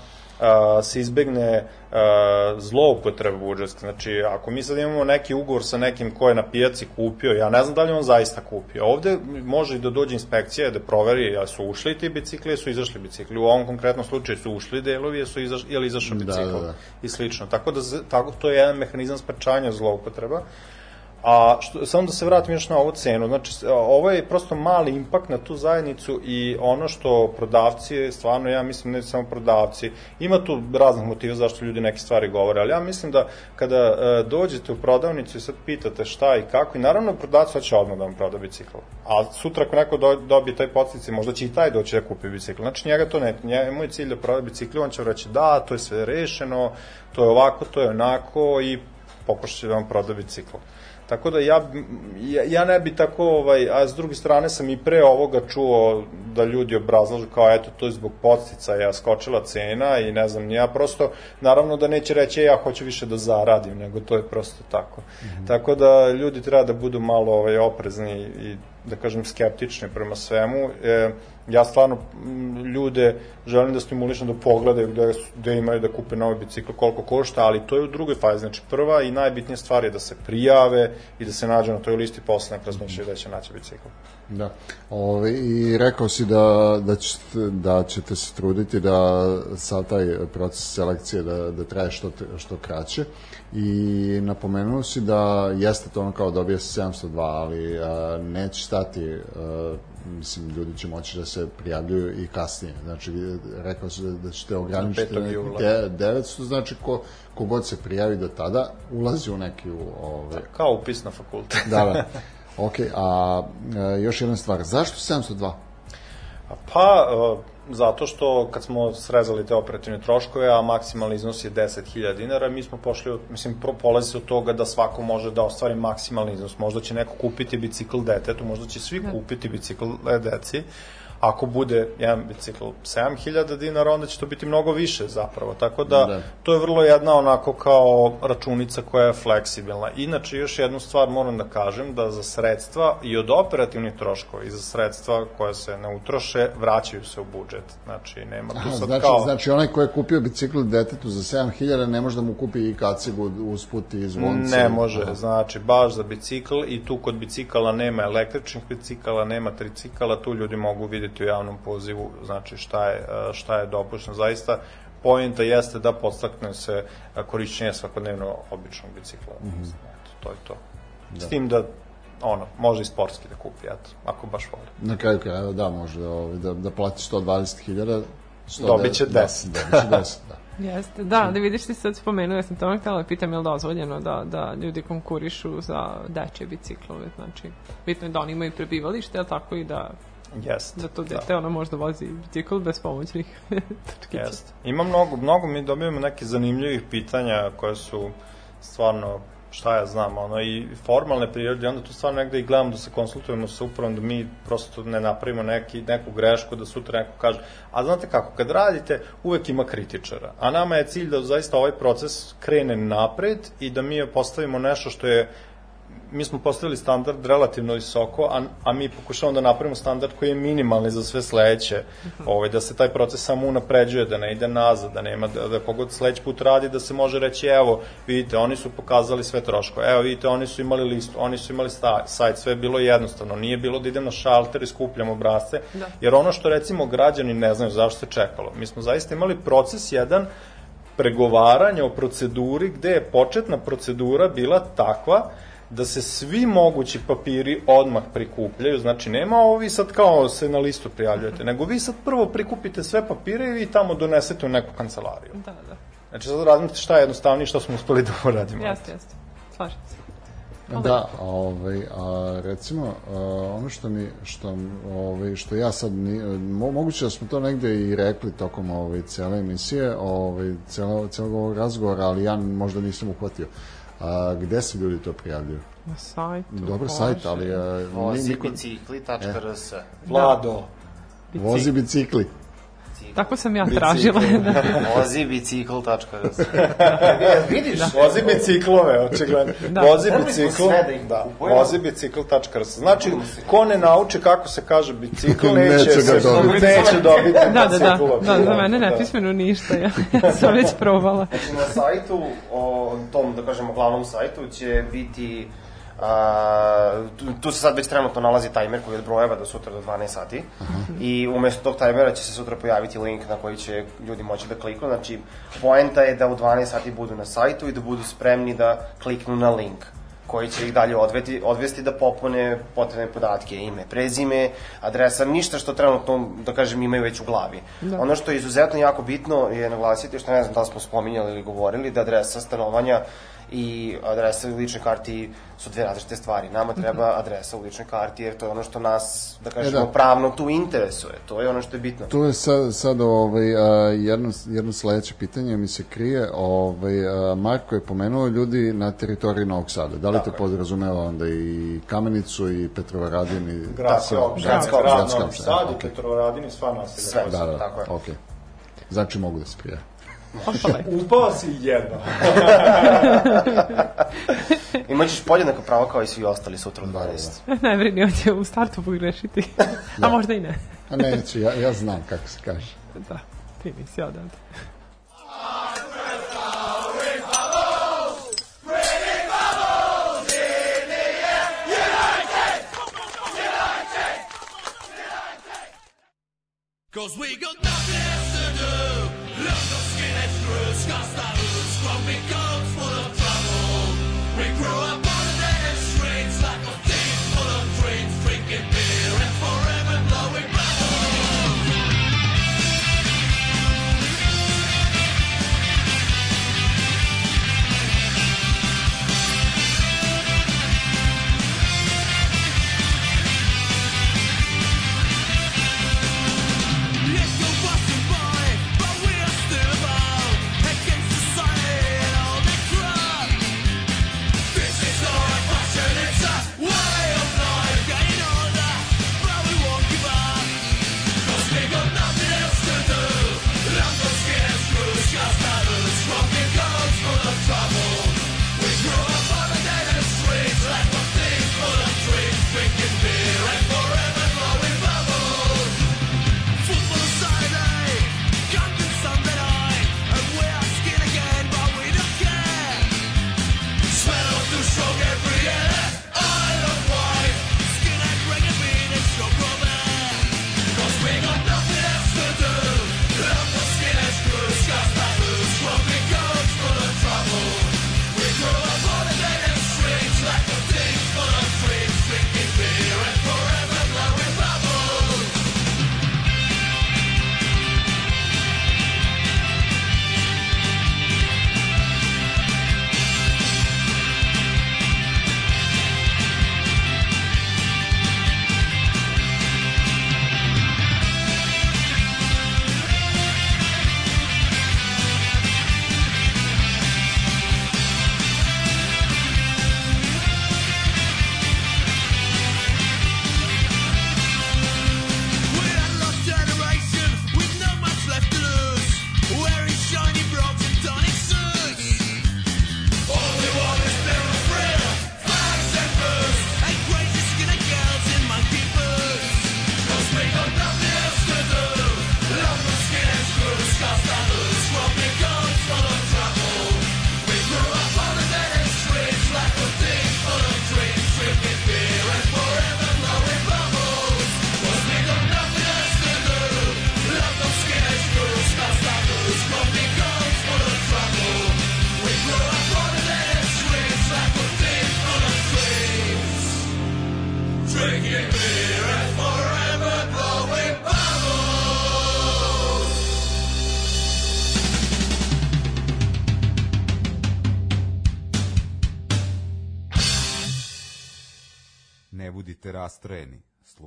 a, se izbegne a, zloupotreba budžetska. Znači, ako mi sad imamo neki ugovor sa nekim ko je na pijaci kupio, ja ne znam da li on zaista kupio. Ovde može i da dođe inspekcija da proveri ja su ušli ti bicikli, su izašli bicikli. U ovom konkretnom slučaju su ušli delovi, jesu izaš, je li izašao Da, bicikl da, da. i slično. Tako da tako, to je jedan mehanizam sprečavanja zloupotreba. A što, samo da se vratim još na ovu cenu, znači ovo je prosto mali impakt na tu zajednicu i ono što prodavci, stvarno ja mislim ne samo prodavci, ima tu raznih motiva zašto ljudi neke stvari govore, ali ja mislim da kada e, dođete u prodavnicu i sad pitate šta i kako, i naravno prodavac hoće odmah da vam proda bicikl, a sutra ako neko do, dobije taj podsticaj, možda će i taj doći da kupi bicikl, znači njega to ne, njemu je cilj da proda bicikl, on će reći da, to je sve rešeno, to je ovako, to je onako i pokušat će da vam proda bicikl. Tako da ja, ja, ja ne bi tako, ovaj, a s druge strane sam i pre ovoga čuo da ljudi obrazlažu kao eto to je zbog podsticaja skočila cena i ne znam, ja prosto, naravno da neće reći "E, ja hoću više da zaradim, nego to je prosto tako. Mm -hmm. Tako da ljudi treba da budu malo ovaj, oprezni i da kažem skeptični prema svemu. E, ja stvarno m, ljude želim da stimulišem da pogledaju gde, gde imaju da kupe novi bicikl, koliko košta, ali to je u drugoj fazi. Znači prva i najbitnija stvar je da se prijave i da se nađu na toj listi posle nek razmišljaju da će naći bicikl. Da. Ove, I rekao si da, da, ćete, da ćete se truditi da sad taj proces selekcije da, da traje što, što kraće i napomenuo si da jeste to ono kao dobija se 702, ali a, neće stati a, mislim, ljudi će moći da se prijavljuju i kasnije. Znači, rekao si da, da ćete ograničiti 5. na jula. de- 900, znači ko, kogod se prijavi do tada ulazi u neki u, ove, Kao upis na fakultet. da, da. Ok, a e, još jedna stvar, zašto 702? Pa, zato što kad smo srezali te operativne troškove, a maksimalni iznos je 10.000 dinara, mi smo pošli, od, mislim, polazi se od toga da svako može da ostvari maksimalni iznos. Možda će neko kupiti bicikl detetu, možda će svi kupiti bicikl deci, ako bude jedan bicikl 7000 dinara, onda će to biti mnogo više zapravo. Tako da, Da. to je vrlo jedna onako kao računica koja je fleksibilna. Inače, još jednu stvar moram da kažem, da za sredstva i od operativnih troškova i za sredstva koja se ne utroše, vraćaju se u budžet. Znači, nema tu sad znači, kao... znači onaj ko je kupio bicikl detetu za 7000 ne može da mu kupi i kacigu usput i zvonce. Ne može, Aha. znači baš za bicikl i tu kod bicikala nema električnih bicikala, nema tricikala, tu ljudi mogu videti u javnom pozivu, znači šta je, e, šta je dopušteno. Zaista, pojenta jeste da podstakne se e, korišćenje svakodnevno običnog bicikla. Mm -hmm. eto, to je to. Da. S tim da ono, može i sportski da kupi, eto, ako baš voli. Na kraju krajeva, da, može da, ovaj, da, da plati 120.000. 110 Dobit će Da, 10. dobit će 10, da. Jeste, da, da vidiš ti sad spomenuo, ja sam to htjela da pitam je li dozvoljeno da, da ljudi konkurišu za dečje biciklove, znači bitno je da oni imaju prebivalište, ali tako i da, Jeste. da to dete ono možda vozi bicikl bez pomoćnih točkića. Jeste. Ima mnogo, mnogo mi dobijamo neke zanimljivih pitanja koje su stvarno šta ja znam, ono, i formalne prirode, onda tu stvarno negde i gledam da se konsultujemo sa upravom, da mi prosto ne napravimo neki, neku grešku, da sutra neko kaže, a znate kako, kad radite, uvek ima kritičara, a nama je cilj da zaista ovaj proces krene napred i da mi postavimo nešto što je mi smo postavili standard relativno visoko, a, a mi pokušavamo da napravimo standard koji je minimalni za sve sledeće, ovaj, da se taj proces samo unapređuje, da ne ide nazad, da nema, da, da kogod sledeći put radi, da se može reći, evo, vidite, oni su pokazali sve troškove, evo, vidite, oni su imali listu, oni su imali sta, sajt, sve je bilo jednostavno, nije bilo da idem na šalter i skupljam obrazce, Da. jer ono što recimo građani ne znaju zašto se čekalo, mi smo zaista imali proces jedan, pregovaranja o proceduri gde je početna procedura bila takva da se svi mogući papiri odmah prikupljaju, znači nema ovo vi sad kao se na listu prijavljujete, nego vi sad prvo prikupite sve papire i vi tamo donesete u neku kancelariju. Da, da, Znači sad razmislite šta je jednostavnije i šta smo uspeli da uradimo. jeste, jeste, slažem se. Da, ovaj, a recimo, a, ono što mi, što, ovaj, što ja sad, ni, mo, moguće da smo to negde i rekli tokom ovaj, cele emisije, ovaj, celo, celog ovog razgovora, ali ja možda nisam uhvatio. A, gde se ljudi to prijavljuju? Na sajtu. Dobar može. sajt, ali a, ni- Vozi niko, bicikli.rs. Vlado, vozi bicikli. Tako sam ja tražila. da. Vozi bicikl.rs. Vidiš? vozi biciklove, očigledno. Da. Vozi bicikl, da da, vozi bicikl.rs. Znači, ko ne nauči kako se kaže bicikl, neće, Neće ga se, dobiti. neće dobiti Da, da, da, da, za mene nepismeno ništa, ja, ja sam već probala. Znači na sajtu, o tom, da kažemo, glavnom sajtu će biti A, tu, tu se sad već trenutno nalazi tajmer koji odbrojeva do sutra do 12 sati i umesto tog tajmera će se sutra pojaviti link na koji će ljudi moći da kliknu. Znači, poenta je da u 12 sati budu na sajtu i da budu spremni da kliknu na link koji će ih dalje odveti, odvesti da popune potrebne podatke, ime, prezime, adresa, ništa što trenutno, da kažem, imaju već u glavi. Da. Ono što je izuzetno jako bitno je naglasiti, što ne znam da li smo spominjali ili govorili, da adresa stanovanja i adresa u ličnoj karti su dve različite stvari. Nama treba adresa u ličnoj karti jer to je ono što nas, da kažemo, da. pravno tu interesuje. To je ono što je bitno. Tu je sad, sad ovaj, a, jedno, jedno sledeće pitanje mi se krije. Ovaj, a, Marko je pomenuo ljudi na teritoriji Novog Sada. Da li to podrazumeva onda i Kamenicu i Petrovaradin? I... Gradska Tako, opština, gradska grad opština, Novi opština, Sad i okej. Petrovaradin i sva naselja. Sve. koja su- Da, da, Tako je. okej. Znači mogu da se prijavim. Upao si jedno. Imaćeš podjednako pravo kao i svi ostali sutra u 12. ne brini, on će u startu pogrešiti. A možda i ne. A neću, ja, ja znam kako se kaže. Da, ti nisi odavde. Cause we got nothing else to do. Look desgasta os com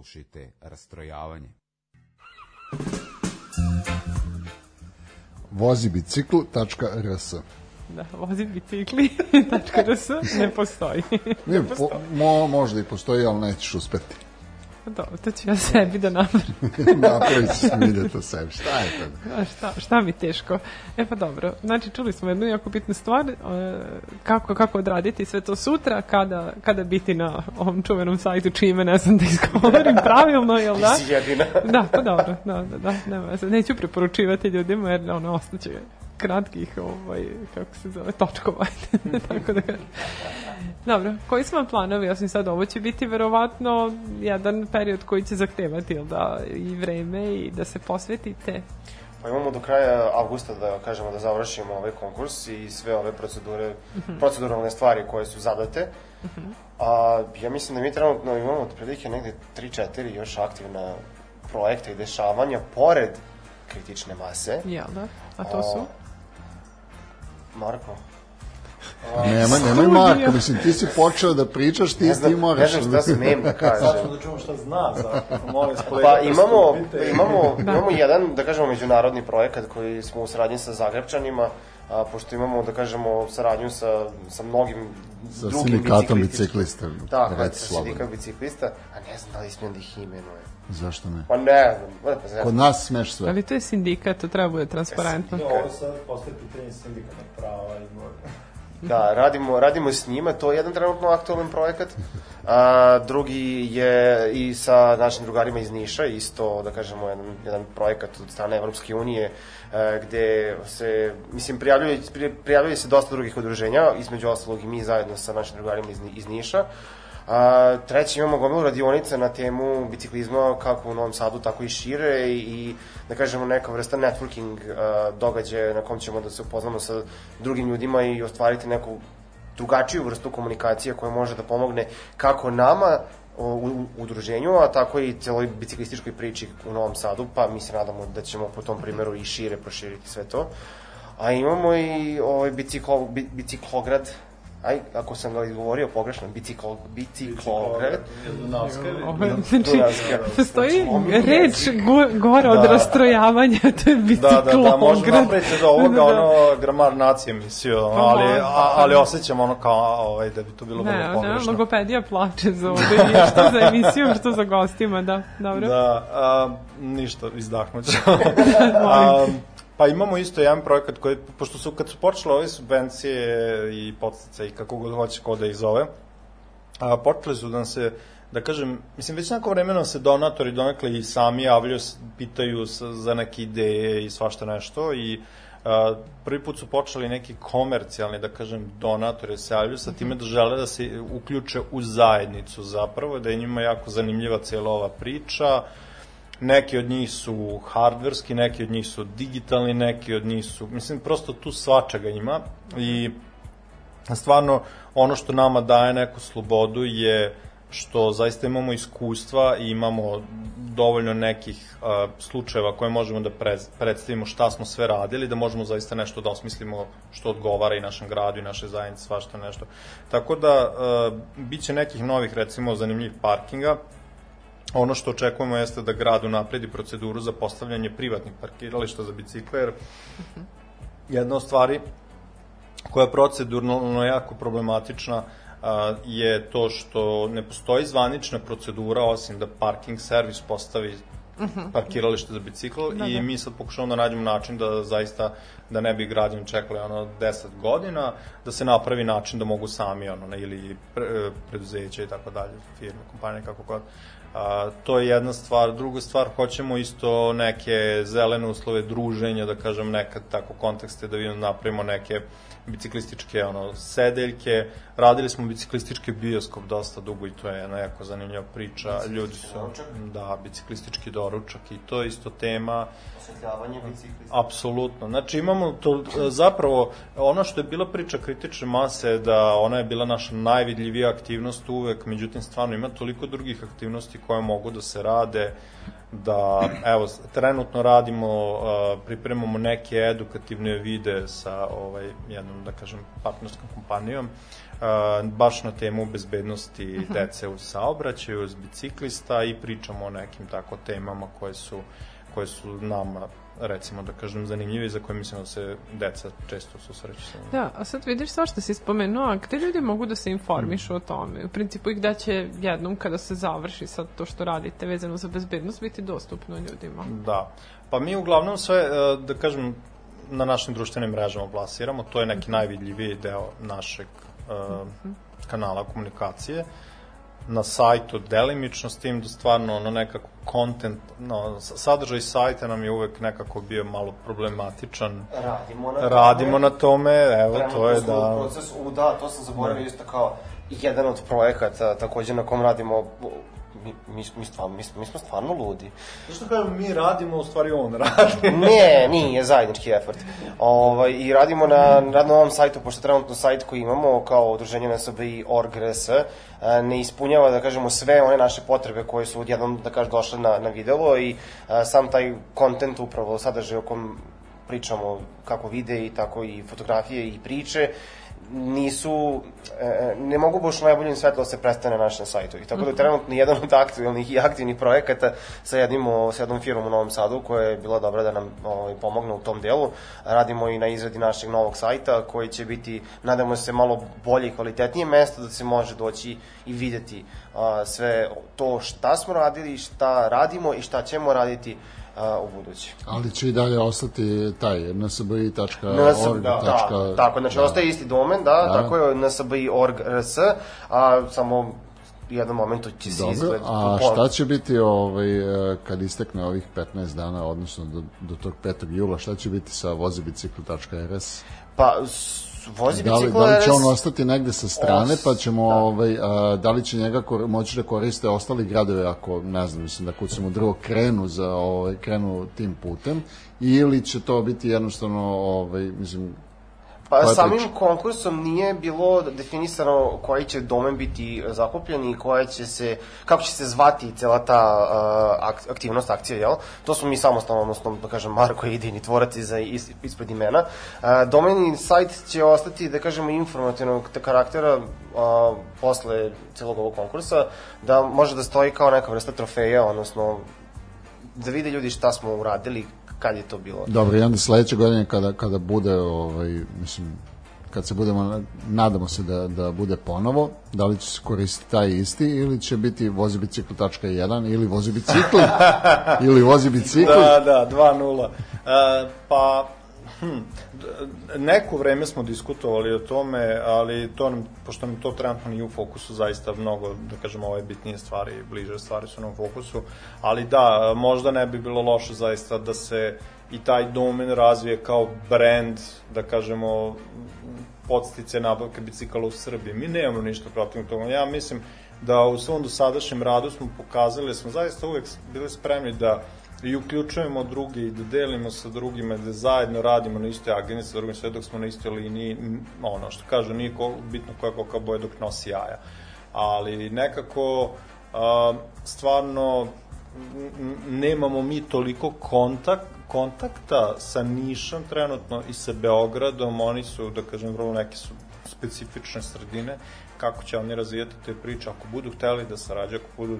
slušajte rastrojavanje. Vozibicikl.rs Da, vozi bicikli, tačka rs, ne postoji. Ne, po, mo, možda i postoji, ali nećeš uspeti. Dobro, to ću ja sebi da napravim. Napravit ćeš milje to sebi. Šta je to? A šta, šta mi teško? E pa dobro, znači čuli smo jednu jako bitnu stvar, e, kako, kako odraditi sve to sutra, kada, kada biti na ovom čuvenom sajtu čime ne znam da izgovorim pravilno, jel da? Ti si jedina. Da, pa dobro, da, da, da, nema. Neću preporučivati ljudima jer ono ostaće kratkih, ovaj, kako se zove, točkova, tako da kažem. Dobro, koji su vam planovi, osim sad ovo će biti verovatno jedan period koji će zahtevati, jel da, i vreme i da se posvetite. Pa imamo do kraja avgusta da kažemo da završimo ovaj konkurs i sve ove procedure, Mhm. proceduralne stvari koje su zadate. A ja mislim da mi trenutno imamo otprilike negde 3-4 još aktivna projekta i dešavanja pored kritične mase. Jel da? A to su? Marko? Nema, nemoj Marko, mislim, ti si počeo da pričaš, ti, Ne znam- ti moraš. ne znam šta smem da kažem. Sad ćemo da čujemo šta zna za molim vas kolega. Pa imamo, imamo, Da. imamo jedan, da kažemo, međunarodni projekat koji smo u saradnji sa Zagrebčanima, a, pošto imamo, da kažemo, saradnju sa, sa mnogim Sa drugim sindikatom biciklista. Tako, reci sa slobodno. sindikat biciklista, a ne znam da li smijem da ih imenuje. Zašto ne? Pa ne znam, pa ne znam. Kod nas smeš sve. Ali to je sindikat, to treba bude transparentno. Ovo je sad postoje pitanje sindikalnog prava i. Da, radimo, radimo s njima, to je jedan trenutno aktualan projekat. A, drugi je i sa našim drugarima iz Niša, isto, da kažemo, jedan, jedan projekat od strane Evropske unije, e, gde se, mislim, prijavljuje, pri- prijavljuje se dosta drugih udruženja, između ostalog i mi zajedno sa našim drugarima iz, iz Niša. A, treći imamo gomilu radionica na temu biciklizma kako u Novom Sadu, tako i šire i, i da kažemo neka vrsta networking a, događaja na kom ćemo da se upoznamo sa drugim ljudima i ostvariti neku drugačiju vrstu komunikacije koja može da pomogne kako nama u, udruženju, a tako i celoj biciklističkoj priči u Novom Sadu, pa mi se nadamo da ćemo po tom primjeru i šire proširiti sve to. A imamo i ovaj biciklo, bi, biciklograd, aj, ako sam ga izgovorio pogrešno, biciklo, biciklograd. Ovo je, Dunavska. znači, postoji Znači, reč go, gore od Da. rastrojavanja, to je Da, biciklograd. da, da, možemo napraviti od ovoga Da, da. ono gramar nacije ono, Pa ali, a, ali osjećam ono kao ovaj, da bi to bilo Ne, vrlo ne, pogrešno. logopedija plače za ovde, što za emisiju, što za gostima, da, dobro. Da, a, ništa, izdahnuću. a, pa imamo isto jedan projekat koji, pošto su, kad su počele ove subvencije i podstice i kako god hoće ko da ih zove, a, počeli su da se, da kažem, mislim, već neko vremena se donatori donekle i sami javljaju, pitaju s- za neke ideje i svašta nešto i a, prvi put su počeli neki komercijalni, da kažem, donatori da se javljaju sa time da žele da se uključe u zajednicu zapravo, da je njima jako zanimljiva cijela ova priča, neki od njih su hardverski, neki od njih su digitalni, neki od njih su, mislim, prosto tu svačega ima i stvarno ono što nama daje neku slobodu je što zaista imamo iskustva i imamo dovoljno nekih uh, slučajeva koje možemo da pre, predstavimo šta smo sve radili, da možemo zaista nešto da osmislimo što odgovara i našem gradu i našoj zajednici, svašta nešto. Tako da, uh, bit će nekih novih, recimo, zanimljivih parkinga, Ono što očekujemo jeste da grad unapredi proceduru za postavljanje privatnih parkirališta za bicikle, jer jedna od stvari koja je procedurno jako problematična je to što ne postoji zvanična procedura osim da parking servis postavi parkiralište za bicikl Da, i da. mi sad pokušavamo da nađemo način da zaista da ne bi građani čekali ono 10 godina da se napravi način da mogu sami ono ili pre, preduzeće i tako dalje firme kompanije kako god A, to je jedna stvar. Druga stvar, hoćemo isto neke zelene uslove druženja, da kažem, nekad tako kontekste, da vidimo napravimo neke biciklističke ono, sedeljke. Radili smo biciklistički bioskop dosta dugo i to je jedna jako zanimljiva priča. Ljudi su, doručak? da, biciklistički doručak i to je isto tema. Osvetljavanje biciklista. Apsolutno. Znači imamo to, zapravo, ono što je bila priča kritične mase, je da ona je bila naša najvidljivija aktivnost uvek, međutim stvarno ima toliko drugih aktivnosti koje mogu da se rade, da, evo, trenutno radimo, pripremamo neke edukativne vide sa ovaj, jednom, da kažem, partnerskom kompanijom, uh, baš na temu bezbednosti dece u saobraćaju, uz biciklista i pričamo o nekim tako temama koje su koje su nama recimo da kažem zanimljive za koje mislim da se deca često susreću sa njima. Da, a sad vidiš sva što si spomenuo, a gde ljudi mogu da se informišu o tome? U principu i gde će jednom kada se završi sad to što radite vezano za bezbednost biti dostupno ljudima? Da. Pa mi uglavnom sve, e, da kažem, na našim društvenim mrežama plasiramo, to je neki najvidljiviji deo našeg uh, kanala komunikacije. Na sajtu delimično s tim da stvarno ono nekako content, no, sadržaj sajta nam je uvek nekako bio malo problematičan. Radimo na tome. Radimo na tome, evo to je da... Procesu, u, da, to sam zaboravio isto kao jedan od projekata takođe na kom radimo mi, mi, mi, stvarno, mi, mi smo stvarno ludi. Zašto kažem mi radimo, u stvari on radi. ne, nije zajednički effort. Ovaj, I radimo na, na novom sajtu, pošto trenutno sajt koji imamo kao udruženje org.rs e, ne ispunjava, da kažemo, sve one naše potrebe koje su odjednom, da kažem, došle na, na videlo i a, sam taj kontent upravo sadržaj o kom pričamo kako videi, tako i fotografije i priče nisu, e, ne mogu baš u najboljem svetlu da se predstane na našem sajtu. I tako da je trenutno jedan od aktualnih i aktivnih projekata sa, jednim, o- sa jednom firmom u Novom Sadu koja je bila dobra da nam ovaj, pomogne u tom delu. Radimo i na izradi našeg novog sajta koji će biti, nadamo se, malo bolje i kvalitetnije mesto da se može doći i videti a, sve to šta smo radili, šta radimo i šta ćemo raditi a, u budući. Ali će i dalje ostati taj nsbi.org. da, da, tako, znači ostaje isti domen, da, Da. tako je nsbi.org.rs, a samo jednom momentu će se izgled... a šta će biti ovaj, e, kad istekne ovih 15 dana, odnosno do, do tog 5. jula, šta će biti sa vozibicikl.rs? Pa, vozi Da li, bicikl da li će on ostati negde sa strane, Os- pa ćemo, ovaj, a, da li će njega kor, moći da koriste ostali gradovi ako, ne znam, mislim da kucamo drugo krenu, za, ovaj, krenu tim putem, ili će to biti jednostavno, ovaj, mislim, Pa samim priča? konkursom nije bilo definisano koji će domen biti zakupljen i koja će se, kako će se zvati cela ta uh, ak- aktivnost, akcija, jel? To smo mi samostalno, odnosno, da kažem, Marko je idejni tvorac iza, is, ispred imena. Uh, domeni sajt će ostati, da kažemo, informativnog te karaktera uh, posle celog ovog konkursa, da može da stoji kao neka vrsta trofeja, odnosno, da vide ljudi šta smo uradili, kad je to bilo. Dobro, i onda sledeće godine kada, kada bude, ovaj, mislim, kad se budemo, nadamo se da, da bude ponovo, da li će se koristiti taj isti ili će biti vozibicikl.1 ili vozi bicikl ili vozi bicikl. Da, da, 2-0. E, pa, hm, neko vreme smo diskutovali o tome, ali to nam, pošto nam to trenutno nije u fokusu, zaista mnogo, da kažemo, ove bitnije stvari, bliže stvari su nam u fokusu, ali da, možda ne bi bilo loše zaista da se i taj domen razvije kao brand, da kažemo, podstice nabavke bicikala u Srbiji. Mi nemamo ništa protiv toga. Ja mislim da u svom dosadašnjem radu smo pokazali da smo zaista uvek bili spremni da i uključujemo druge i da delimo sa drugima, da zajedno radimo na istoj agendi sa drugim sve dok smo na istoj liniji, ono što kažu, nije bitno koja koka boje dok nosi jaja. Ali nekako, stvarno, nemamo mi toliko kontakt, kontakta sa Nišom trenutno i sa Beogradom, oni su, da kažem, vrlo neke su specifične sredine, kako će oni razvijati te priče, ako budu hteli da sarađaju, ako budu,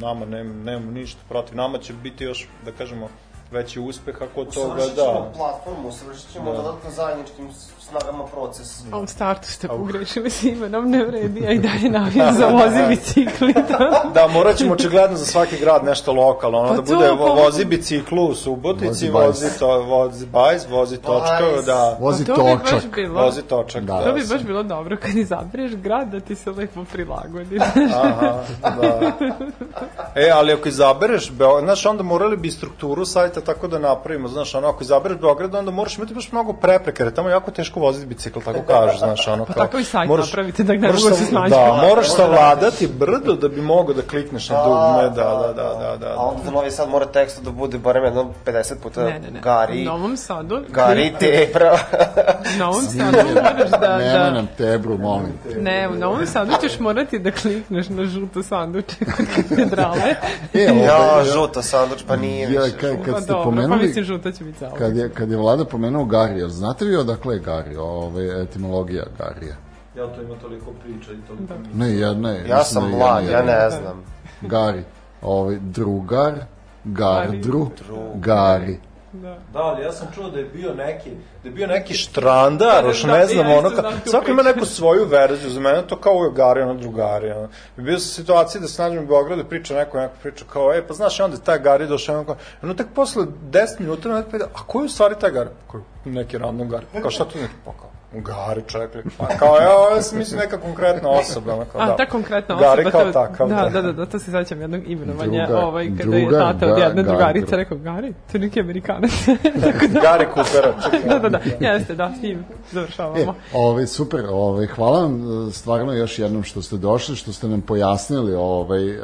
nama nemamo nem, ništa protiv, nama će biti još, da kažemo, veći uspeh ako od toga, da. platformu, usavršit ćemo Da. dodatno zajedničkim snagama proces. A u startu ste pogrešili s imenom, ne vredi, a i dalje navijam za vozi bicikli. Da, morat ćemo očigledno za svaki grad nešto lokalno, ono Pa da to, bude vo, vozi biciklu u Subotici, Vozi vozi, to, vozi bajs, vozi točka, Bajs. da, Vozi Pa to točak. bilo- vozi točak, Da. da. To bi baš bilo dobro kad izabereš grad da ti se lepo prilagodi. Aha, da. E, ali ako izabereš znaš, onda morali bi strukturu sajta tako da napravimo, znaš, ono, ako izabereš Beograd, onda moraš imati baš mnogo prepreka, jer je tamo jako teško voziti bicikl, tako kažeš, znaš, ono, kao... Pa tako i sajt napravite da ne moraš mogu da se snađu. Da, moraš savladati brdo da bi mogao da klikneš na dugme, da, da, da, da, da. A onda za Novi Sad mora tekst da bude barem jedno 50 puta Ne, ne, ne. Gari, U Novom Sadu... Gari, te, pravo. U Novom Sadu moraš da... Da nam tebru, molim te. Ne, u Novom Sadu ćeš morati da klikneš na žuto sanduče kod katedrale. E, Ja, ovaj, žuto sanduč, pa nije ja, više. kad, Pa kad ste dobro, pa pomenuli, mislim žuta će biti za kad je, kad je vlada pomenuo Gari, jel znate vi odakle je Gari, ove, etimologija Garija? Ja to ima toliko priča i toliko... Ne, jedna je. Ja sam da mlad, ja ne jedina. znam. Gari, ovaj, drugar, gardru, Gari. Da, ali ja sam čuo da je bio neki, da je bio neki štrandar, još Da, ne ja znam, isto ono, znam ka, tu svako ima neku svoju verziju, za mene to kao uvijek gari, ono drugari, ono. I bio sam u situaciji da se nađem u Beogradu i priča neko neku priču, kao, e, pa znaš, i onda je taj gari došao, ono, kao, ono, tek posle 10 minuta, ono, pita, a ko je u stvari taj gari? Kao, neki random gari. Kao, šta to znači? Pa kao, Gari čekli. Pa kao, evo, ja sam mislim neka konkretna osoba. ono Kao, A, da. ta konkretna Gari osoba. kao to, takav. da, da, da, da, to se sećam jednog imenovanja, Drugar- ovaj, kada je drugar tata od Ga- jedne Gari- drugarice rekao, Gari, to je neki Amerikanac. Gari Coopera. čekaj. da, da, da, jeste, da, s njim E, završavamo. ovaj, super, ovaj, hvala vam e, stvarno još jednom što ste došli, što ste nam pojasnili ovaj, e,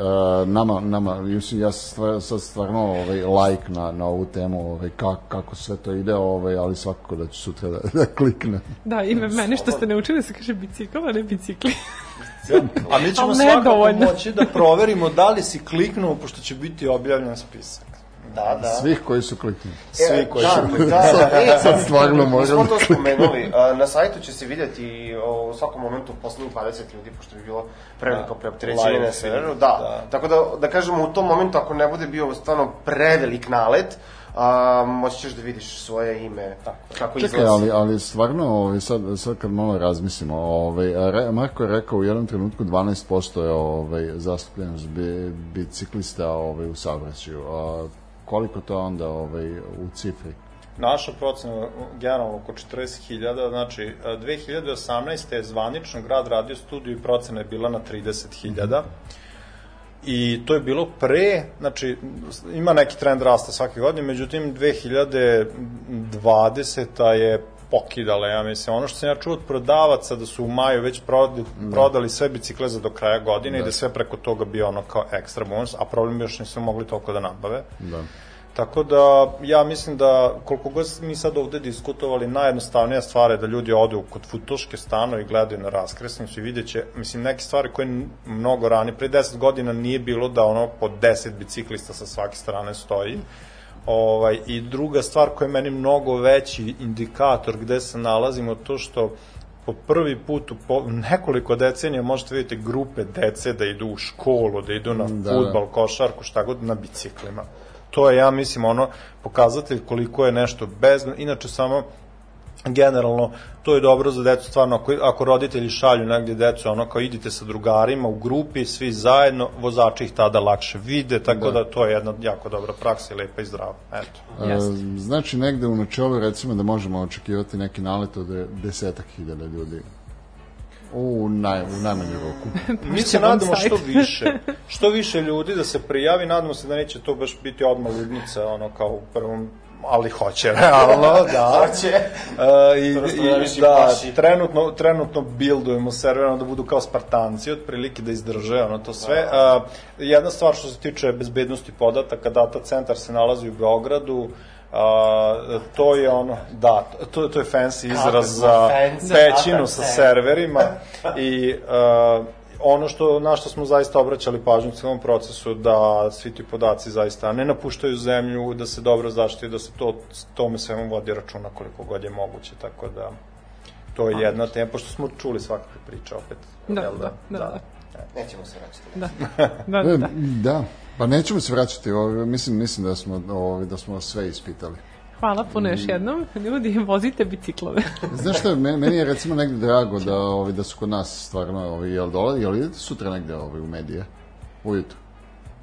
nama, nama, mislim, ja sam stvar, sad stvarno ovaj, like na, na ovu temu, ovaj, kako, kako sve to ide, ovaj, ali svakako da ću sutra da, da kliknem. Da, ime mene što ste naučili se kaže bicikl, a ne bicikli. A mi ćemo svakako moći da proverimo da li si kliknuo, pošto će biti objavljen spisak. Da, da. Svih koji su kliknuli. Svi koji da, su da, da, e, Sad stvarno mi moram smo to da spomenuli. Na sajtu će se vidjeti o, u svakom momentu poslednjih 20 ljudi, pošto bi bilo preveliko preopterećenje na serveru. Da. da. Tako da, da kažemo, u tom momentu, ako ne bude bio stvarno prevelik nalet, a, moći ćeš da vidiš svoje ime, kako Čekaj, izlazi. ali, ali stvarno, ovaj, sad, sad kad malo razmislimo, ovaj, re, Marko je rekao u jednom trenutku 12% je ovaj, zastupljenost bi, biciklista ovaj, u saobraćaju. A koliko to onda ovaj, u cifri? Naša procena generalno oko 40.000, znači a, 2018. je zvanično grad radio studiju i procena je bila na 30.000. I to je bilo pre, znači ima neki trend rasta svake godine, međutim 2020. je pokidala, ja mislim. Ono što sam ja čuo od prodavaca da su u maju već prodali, prodali sve bicikle za do kraja godine i da je sve preko toga bio ono kao ekstra bonus, a problem je još nisu mogli toliko da nabave. Da. Tako da, ja mislim da koliko god mi sad ovde diskutovali, najjednostavnija stvar je da ljudi odu kod futoške stano i gledaju na raskresnicu i vidjet će, mislim, neke stvari koje mnogo ranije, pre 10 godina nije bilo da ono po 10 biciklista sa svake strane stoji. Ovaj, I druga stvar koja je meni mnogo veći indikator gde se nalazimo, to što po prvi put u po, nekoliko decenija možete vidjeti grupe dece da idu u školu, da idu na da, da. futbal, košarku, šta god, na biciklima. To je, ja mislim, ono, pokazatelj koliko je nešto bezbedno. Inače, samo generalno, to je dobro za decu, stvarno, ako, ako roditelji šalju negdje decu, ono, kao idite sa drugarima u grupi, svi zajedno, vozači ih tada lakše vide, tako da, to je jedna jako dobra praksa i lepa i zdrava. Eto. E, znači negde u načelu recimo da možemo očekivati neki nalet od desetak hiljada ljudi. U, naj, u najmanju roku. Mi se nadamo sajt. što više, što više ljudi da se prijavi, nadamo se da neće to baš biti odmah ludnica, ono kao u prvom ali hoće, realno, da. Hoće. Uh, i, i, da, plaši. trenutno, trenutno buildujemo server, da budu kao Spartanci, otprilike da izdrže ono to sve. Uh, jedna stvar što se tiče bezbednosti podataka, data centar se nalazi u Beogradu, Uh, to je ono, da, to, to je fancy izraz za fancy pećinu data sa centar. serverima i uh, ono što, na što smo zaista obraćali pažnju u celom procesu, da svi ti podaci zaista ne napuštaju zemlju, da se dobro zaštiti, da se to, tome svemu vodi računa koliko god je moguće, tako da to je jedna tema, pošto smo čuli svakakve priče opet. Da, jel da, da, da. Nećemo se vraćati. Da, da, E, da. da. Pa nećemo se vraćati, ovaj, mislim, mislim da smo, ovaj, da smo sve ispitali. Hvala puno još jednom. Ljudi, vozite biciklove. Znaš šta, meni, je recimo negde drago da, ovaj, da su kod nas stvarno, ovaj, jel, dolazi, jel idete sutra negde ovaj, u medije? Ujutru.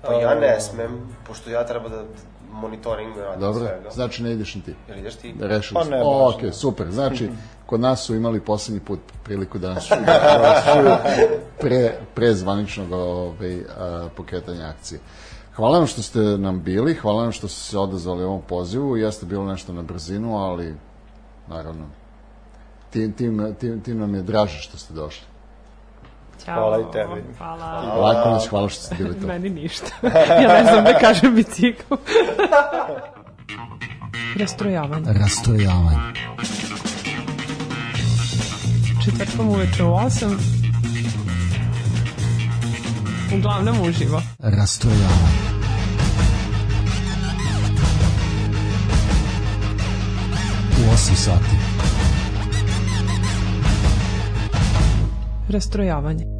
Pa ja ne smem, pošto ja treba da monitoring radim Dobro, svega. znači ne ideš ni ti. Jel ideš ti? Rešili Pa ne O, ok, ne. super. Znači, kod nas su imali poslednji put priliku da nas čuju, da nas čuju pre, pre zvaničnog ovaj, a, pokretanja akcije. Hvala vam što ste nam bili, hvala vam što ste se odazvali ovom pozivu. Jeste bilo nešto na brzinu, ali naravno, tim, tim, tim, tim nam je draže što ste došli. Ćao. Hvala i tebi. Hvala. Lako nas, hvala što ste bili to. Meni ništa. ja ne znam da kažem bicikl. Rastrojavanje. Rastrojavanje. Četvrtkom uveče u 8. Uglavnom uživo. Rastrojavanje. U 8 sati. Rastrojavanje.